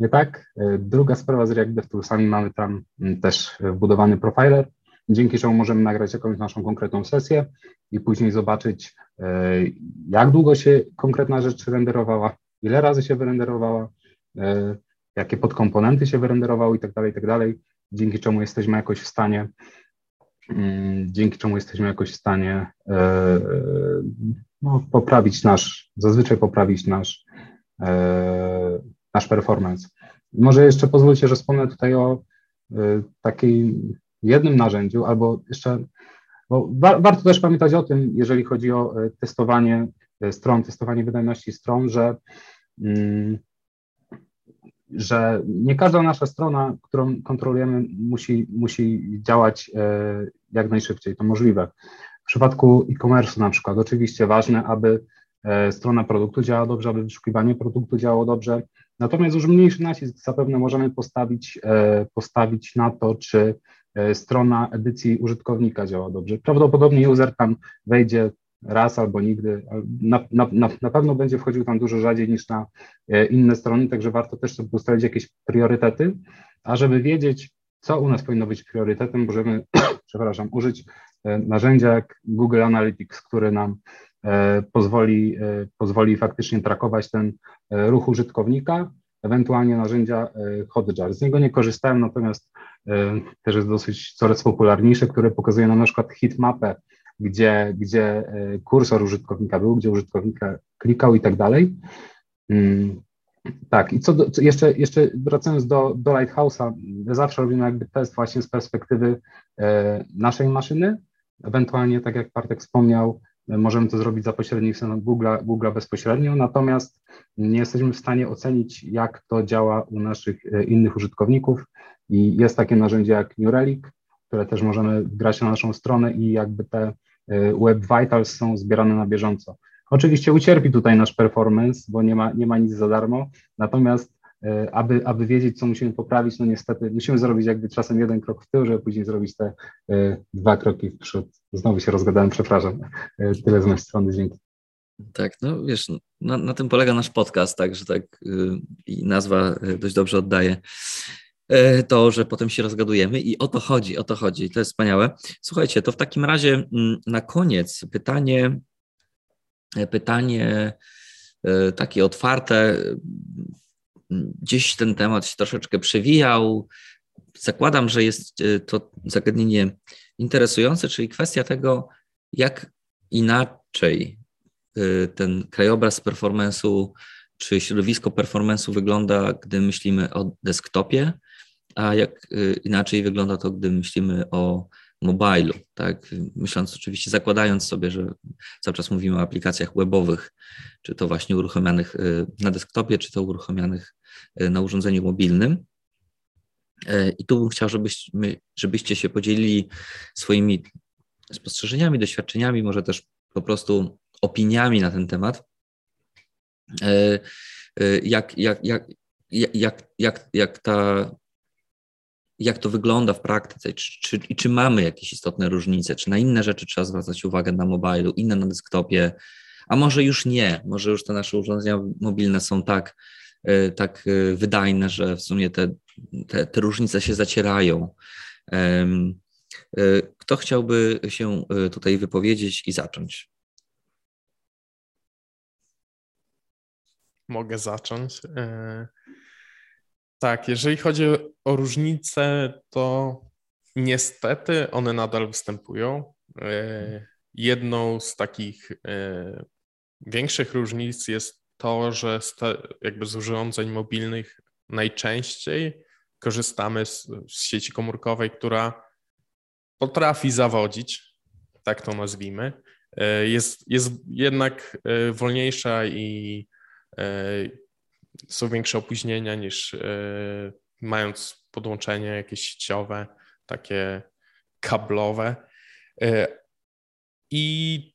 nie tak. Druga sprawa z React DevToolsami, mamy tam też wbudowany profiler, dzięki czemu możemy nagrać jakąś naszą konkretną sesję i później zobaczyć, e, jak długo się konkretna rzecz renderowała, ile razy się wyrenderowała, e, jakie podkomponenty się wyrenderowały i tak dalej, tak dalej, dzięki czemu jesteśmy jakoś w stanie mm, dzięki czemu jesteśmy jakoś w stanie e, no, poprawić nasz, zazwyczaj poprawić nasz, nasz performance. Może jeszcze pozwólcie, że wspomnę tutaj o takiej jednym narzędziu, albo jeszcze, bo wa warto też pamiętać o tym, jeżeli chodzi o e, testowanie e, stron, testowanie wydajności stron, że, mm, że nie każda nasza strona, którą kontrolujemy, musi, musi działać e, jak najszybciej, to możliwe. W przypadku e-commerce na przykład, oczywiście ważne, aby strona produktu działała dobrze, aby wyszukiwanie produktu działało dobrze, Natomiast już mniejszy nacisk zapewne możemy postawić, postawić na to, czy E, strona edycji użytkownika działa dobrze. Prawdopodobnie user tam wejdzie raz albo nigdy. Na, na, na, pewno będzie wchodził tam dużo rzadziej niż na e, inne strony, także warto też sobie ustalić jakieś priorytety, a żeby wiedzieć, co u nas powinno być priorytetem, możemy, przepraszam, użyć e, narzędzia jak Google Analytics, który nam pozwoli, pozwoli faktycznie trakować ten ruch użytkownika, ewentualnie narzędzia Hotjar. Z niego nie korzystałem, natomiast E, też jest dosyć coraz popularniejsze, które pokazuje nam na przykład hitmapę, gdzie, gdzie e, kursor użytkownika był, gdzie użytkownika klikał i tak dalej. Mm, tak, i co, do, co jeszcze, jeszcze wracając do, do Lighthouse'a, zawsze robimy jakby test właśnie z perspektywy e, naszej maszyny, ewentualnie, tak jak Bartek wspomniał, możemy to zrobić za pośrednictwem Google'a, Google bezpośrednio, natomiast nie jesteśmy w stanie ocenić, jak to działa u naszych innych użytkowników, i jest takie narzędzie jak New Relic, które też możemy grać na naszą stronę i jakby te Web Vitals są zbierane na bieżąco. Oczywiście ucierpi tutaj nasz performance, bo nie ma, nie ma nic za darmo, natomiast y, aby, aby wiedzieć, co musimy poprawić, no niestety musimy zrobić jakby czasem jeden krok w tył, żeby później zrobić te y, dwa kroki w przód. Znowu się rozgadałem, przepraszam. Tyle z mojej strony, dzięki. Tak, no wiesz, na, na tym polega nasz podcast, także tak i nazwa dość dobrze oddaje. E, to, że potem się rozgadujemy i o to chodzi, o to chodzi. To jest wspaniałe. Słuchajcie, to w takim razie mm, na koniec pytanie, e, pytanie e, takie otwarte. Gdzieś ten temat się troszeczkę przewijał. Zakładam, że jest to zagadnienie interesujące, czyli kwestia tego, jak inaczej ten krajobraz performance'u czy środowisko performance'u wygląda, gdy myślimy o desktopie, a jak y, inaczej wygląda to, gdy myślimy o mobilu, tak? Myśląc oczywiście, zakładając sobie, że cały czas mówimy o aplikacjach webowych, czy to właśnie uruchomionych y, na desktopie, czy to uruchomionych y, na urządzeniu mobilnym. I tu bym chciał, żebyśmy, żebyście się podzielili swoimi spostrzeżeniami, doświadczeniami, może też po prostu opiniami na ten temat. Jak, jak, jak, jak, jak, jak ta jak to wygląda w praktyce czy, czy, i czy mamy jakieś istotne różnice, czy na inne rzeczy trzeba zwracać uwagę na mobilu, inne na desktopie, a może już nie, może już te nasze urządzenia mobilne są tak, e, tak e, wydajne, że w sumie te, te, te różnice się zacierają. E, kto chciałby się tutaj wypowiedzieć i zacząć? Mogę zacząć. Tak, jeżeli chodzi o różnice, to niestety one nadal występują. E, jedną z takich e, większych różnic jest to, że jakby z urządzeń mobilnych najczęściej korzystamy z, z sieci komórkowej, która potrafi zawodzić, tak to nazwijmy. E, jest, jest jednak wolniejsza i są większe opóźnienia niż e, mając podłączenie jakieś sieciowe, takie kablowe. E, I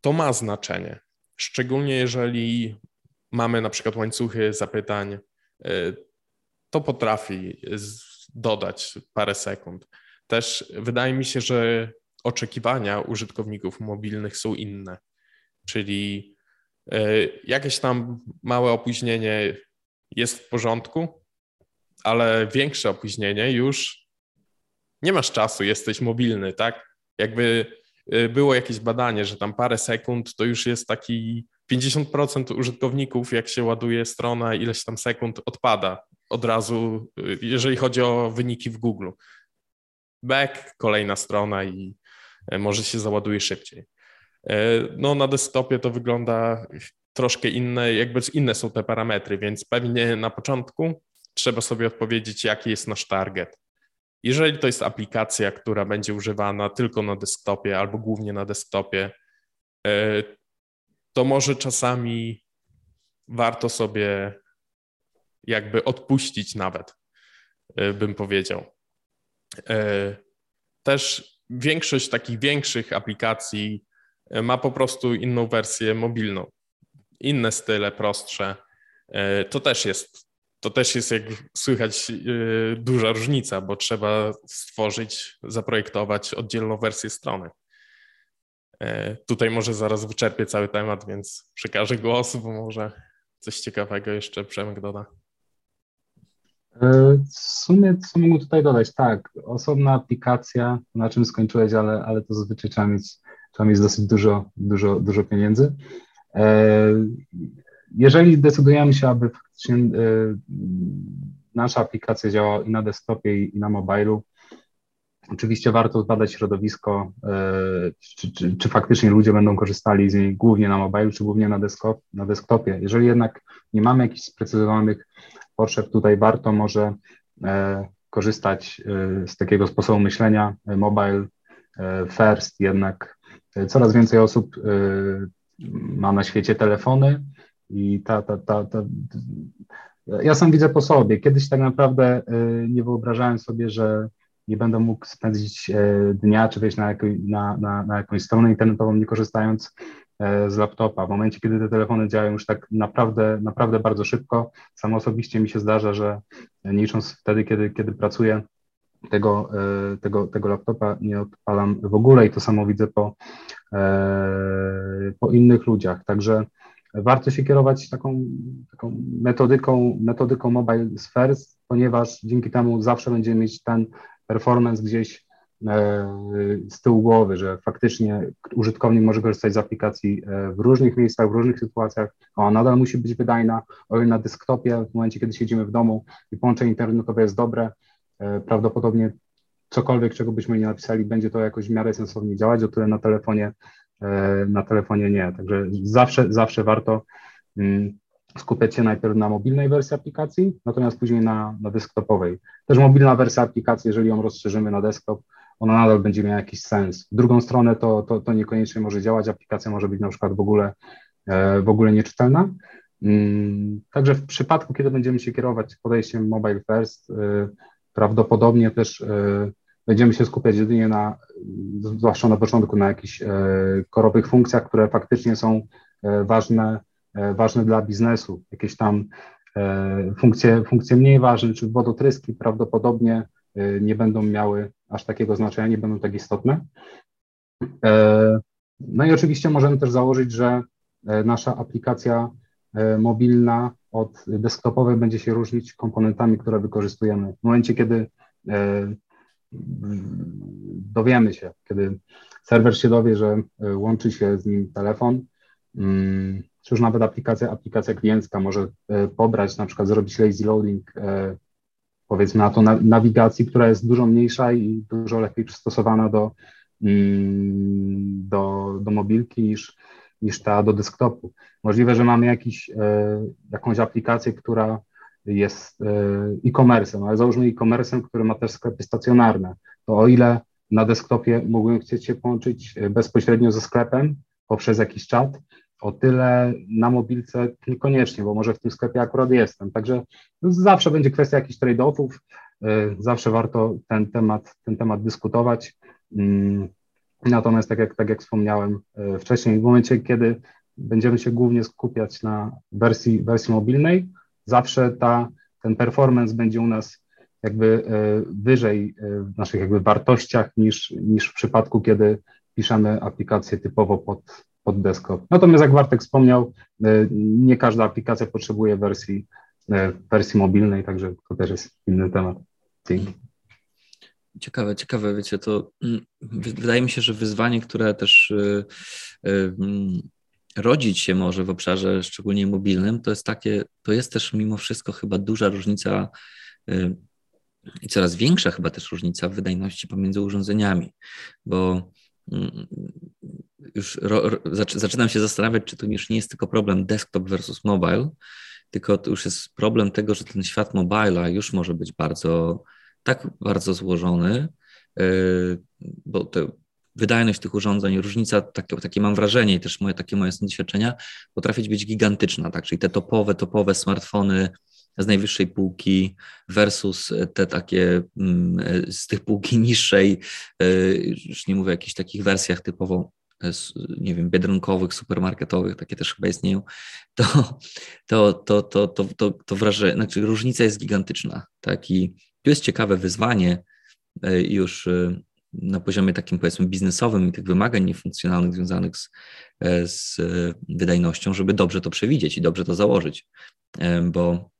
to ma znaczenie, szczególnie jeżeli mamy na przykład łańcuchy zapytań, e, to potrafi dodać parę sekund. Też wydaje mi się, że oczekiwania użytkowników mobilnych są inne, czyli jakieś tam małe opóźnienie jest w porządku, ale większe opóźnienie już nie masz czasu, jesteś mobilny, tak? Jakby e, było jakieś badanie, że tam parę sekund to już jest taki 50% użytkowników, jak się ładuje strona, ileś tam sekund odpada od razu, e, jeżeli chodzi o wyniki w Google. Back, kolejna strona i E, może się załaduje szybciej. E, no na desktopie to wygląda troszkę inne, jakby inne są te parametry, więc pewnie na początku trzeba sobie odpowiedzieć, jaki jest nasz target. Jeżeli to jest aplikacja, która będzie używana tylko na desktopie albo głównie na desktopie, e, to może czasami warto sobie jakby odpuścić nawet, bym powiedział. Też większość takich większych aplikacji e, ma po prostu inną wersję mobilną. Inne style, prostsze. E, to też jest, to też jest jak słychać e, duża różnica, bo trzeba stworzyć, zaprojektować oddzielną wersję strony. Tutaj może zaraz wyczerpię cały temat, więc przekażę głos, bo może coś ciekawego jeszcze Przemek doda. E, w sumie co mogę tutaj dodać? Tak, osobna aplikacja, na czym skończyłeś, ale, ale to zazwyczaj trzeba mieć, trzeba mieć dosyć dużo, dużo, dużo pieniędzy. E, jeżeli decydujemy się, aby faktycznie e, nasza aplikacja działała i na desktopie, i na mobilu, oczywiście warto zbadać środowisko, czy, czy, czy, faktycznie ludzie będą korzystali z niej głównie na mobilu, czy głównie na, na desktopie. Jeżeli jednak nie mamy jakichś sprecyzowanych potrzeb, tutaj warto może e, korzystać e, z takiego sposobu myślenia e, mobile first, jednak coraz więcej osób ma na świecie telefony i ta, ta, ta, ta ja sam widzę po sobie. Kiedyś tak naprawdę nie wyobrażałem sobie, że nie będę mógł spędzić dnia czy wejść na, na, na, na jakąś stronę internetową, nie korzystając E, z laptopa. W momencie, kiedy te telefony działają już tak naprawdę, naprawdę bardzo szybko, samo osobiście mi się zdarza, że nie licząc wtedy, kiedy, kiedy pracuję, tego, e, tego, tego laptopa nie odpalam w ogóle i to samo widzę po, e, po innych ludziach. Także warto się kierować taką, taką metodyką, metodyką mobile spheres, ponieważ dzięki temu zawsze będziemy mieć ten performance gdzieś E, z tyłu głowy, że faktycznie użytkownik może korzystać z aplikacji w różnych miejscach, w różnych sytuacjach, a nadal musi być wydajna, o ile na desktopie, w momencie, kiedy siedzimy w domu i połączenie internetowe jest dobre, prawdopodobnie cokolwiek, czego byśmy nie napisali, będzie to jakoś w miarę sensownie działać, o tyle na telefonie, na telefonie nie. Także zawsze, zawsze warto mm, skupiać się najpierw na mobilnej wersji aplikacji, natomiast później na, na desktopowej. Też mobilna wersja aplikacji, jeżeli ją rozszerzymy na desktop, ona nadal będzie miała jakiś sens. W drugą stronę to, to, to niekoniecznie może działać, aplikacja może być na przykład w ogóle, e, w ogóle nieczytelna. Mm, także w przypadku, kiedy będziemy się kierować podejściem mobile first, e, prawdopodobnie też e, będziemy się skupiać jedynie na, zwłaszcza na początku, na jakichś korowych funkcjach, które faktycznie są ważne, ważne dla biznesu. Jakieś tam funkcje, funkcje mniej ważne, czy wodotryski prawdopodobnie nie będą miały aż takiego znaczenia, nie będą tak istotne. E, no i oczywiście możemy też założyć, że e, nasza aplikacja e, mobilna od desktopowej będzie się różnić komponentami, które wykorzystujemy. W momencie, kiedy dowiemy się, kiedy serwer się dowie, że łączy się z nim telefon, mm, czy już nawet aplikacja, aplikacja kliencka może pobrać, na przykład zrobić lazy loading powiedzmy na to nawigacji, która jest dużo mniejsza i dużo lepiej przystosowana do, mm, do, do mobilki niż, niż ta do desktopu. Możliwe, że mamy jakiś, e, jakąś aplikację, która jest e, e-commerce, ale załóżmy e-commerce, który ma też sklepy stacjonarne, to o ile na desktopie mógłbym chcieć się połączyć e, bezpośrednio ze sklepem poprzez jakiś czat, o tyle na mobilce niekoniecznie, bo może w tym sklepie akurat jestem. Także zawsze będzie kwestia jakichś trade-offów, zawsze warto ten temat, ten temat dyskutować. Natomiast tak jak, tak jak wspomniałem y, wcześniej, w momencie, kiedy będziemy się głównie skupiać na wersji, wersji mobilnej, zawsze ta, ten performance będzie u nas jakby wyżej w naszych jakby wartościach niż, niż w przypadku, kiedy piszemy aplikację typowo pod, pod desktop. Natomiast jak Bartek wspomniał, nie każda aplikacja potrzebuje wersji, wersji mobilnej, także to też jest inny temat. Dzięki. Ciekawe, ciekawe, wiecie, to mm, wydaje mi się, że wyzwanie, które też y, y, mm, rodzić się może w obszarze szczególnie mobilnym, to jest takie, to jest też mimo wszystko chyba duża różnica y, i coraz większa chyba też różnica w wydajności pomiędzy urządzeniami, bo mm, już ro, ro, zaczynam się zastanawiać, czy to już nie jest tylko problem desktop versus mobile, tylko to już jest problem tego, że ten świat mobila już może być bardzo tak bardzo złożony, e, bo to wydajność tych urządzeń, różnica, takie, takie mam wrażenie i też moje, takie moje doświadczenia, potrafi być gigantyczna, tak? Czyli te topowe, topowe smartfony z najwyższej półki versus te takie mm, z tych półki niższej, e, już nie mówię o jakichś takich wersjach typowo nie wiem, biedronkowych, supermarketowych, takie też chyba istnieją, to, to, to, to, to, to, to wrażenie, znaczy różnica jest gigantyczna, tak, i tu jest ciekawe wyzwanie e, już e, na poziomie takim powiedzmy biznesowym i tych wymagań niefunkcjonalnych związanych z, e, z wydajnością, żeby dobrze to przewidzieć i dobrze to założyć, bo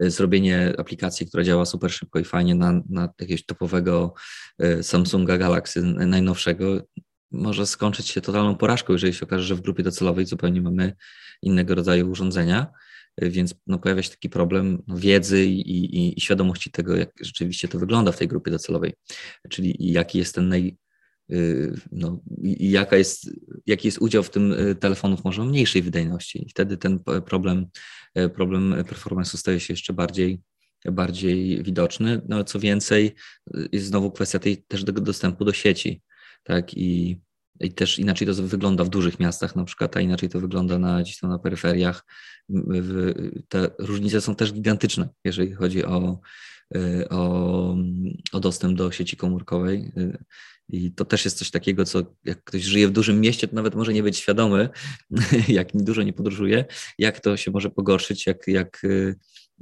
zrobienie aplikacji, która działa super szybko i fajnie na, na jakiegoś topowego Samsunga Galaxy najnowszego, może skończyć się totalną porażką, jeżeli się okaże, że w grupie docelowej zupełnie mamy innego rodzaju urządzenia więc no, pojawia się taki problem no, wiedzy i, i, i, świadomości tego, jak rzeczywiście to wygląda w tej grupie docelowej, czyli jaki jest ten naj, y, no, jaka jest, jaki jest udział w tym y, telefonów może mniejszej wydajności. I wtedy ten problem, y, problem performance'u staje się jeszcze bardziej, bardziej widoczny. No, co więcej, jest znowu kwestia tej też dostępu do sieci. Tak, i i też inaczej to wygląda w dużych miastach na przykład, a inaczej to wygląda na, gdzieś tam na peryferiach. Te różnice są też gigantyczne, jeżeli chodzi o, y, o, o dostęp do sieci komórkowej. Y, I to też jest coś takiego, co jak ktoś żyje w dużym mieście, to nawet może nie być świadomy, jak dużo nie podróżuje, jak to się może pogorszyć, jak, jak, y,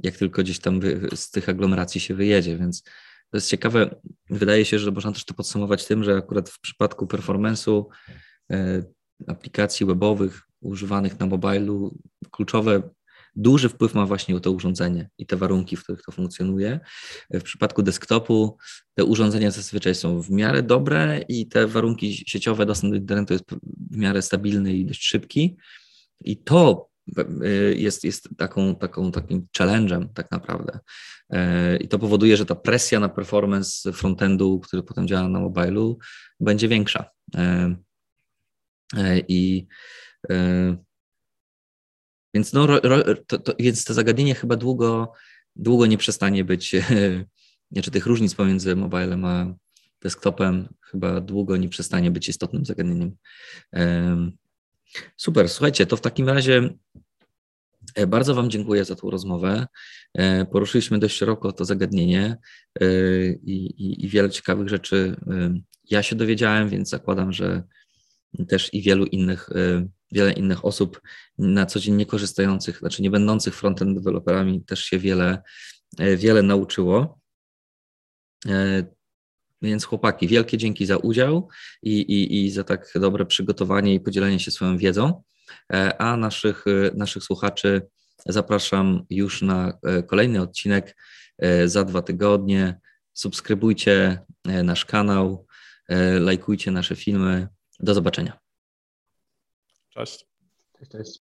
jak tylko gdzieś tam z tych aglomeracji się wyjedzie. Więc to jest ciekawe. Wydaje się, że można też to podsumować tym, że akurat w przypadku performance'u e, aplikacji webowych używanych na mobilu, kluczowe, duży wpływ ma właśnie to urządzenie i te warunki, w których to funkcjonuje. W przypadku desktopu te urządzenia zazwyczaj są w miarę dobre i te warunki sieciowe, dostęp do internetu jest w miarę stabilny i dość szybki. I to jest, jest taką, taką, takim challenge'em tak naprawdę. Y, I to powoduje, że ta presja na performance frontendu, który potem działa na mobilu, będzie większa. Y, I więc, no, to, to, więc to zagadnienie chyba długo, długo nie przestanie być, znaczy tych różnic pomiędzy mobilem a desktopem chyba długo nie przestanie być istotnym zagadnieniem. Super, słuchajcie, to w takim razie e, bardzo Wam dziękuję za tą rozmowę. E, poruszyliśmy dość szeroko to zagadnienie e, i, i, i wiele ciekawych rzeczy ja się dowiedziałem, więc zakładam, że też i wielu innych, wiele innych osób na co dzień nie korzystających, znaczy nie będących frontend deweloperami też się wiele, wiele nauczyło. Więc chłopaki, wielkie dzięki za udział i, i, i za tak dobre przygotowanie i podzielenie się swoją wiedzą. E, a naszych, e, naszych słuchaczy zapraszam już na e, kolejny odcinek za dwa tygodnie. Subskrybujcie nasz kanał, lajkujcie nasze filmy. Do zobaczenia. Cześć. Cześć, cześć.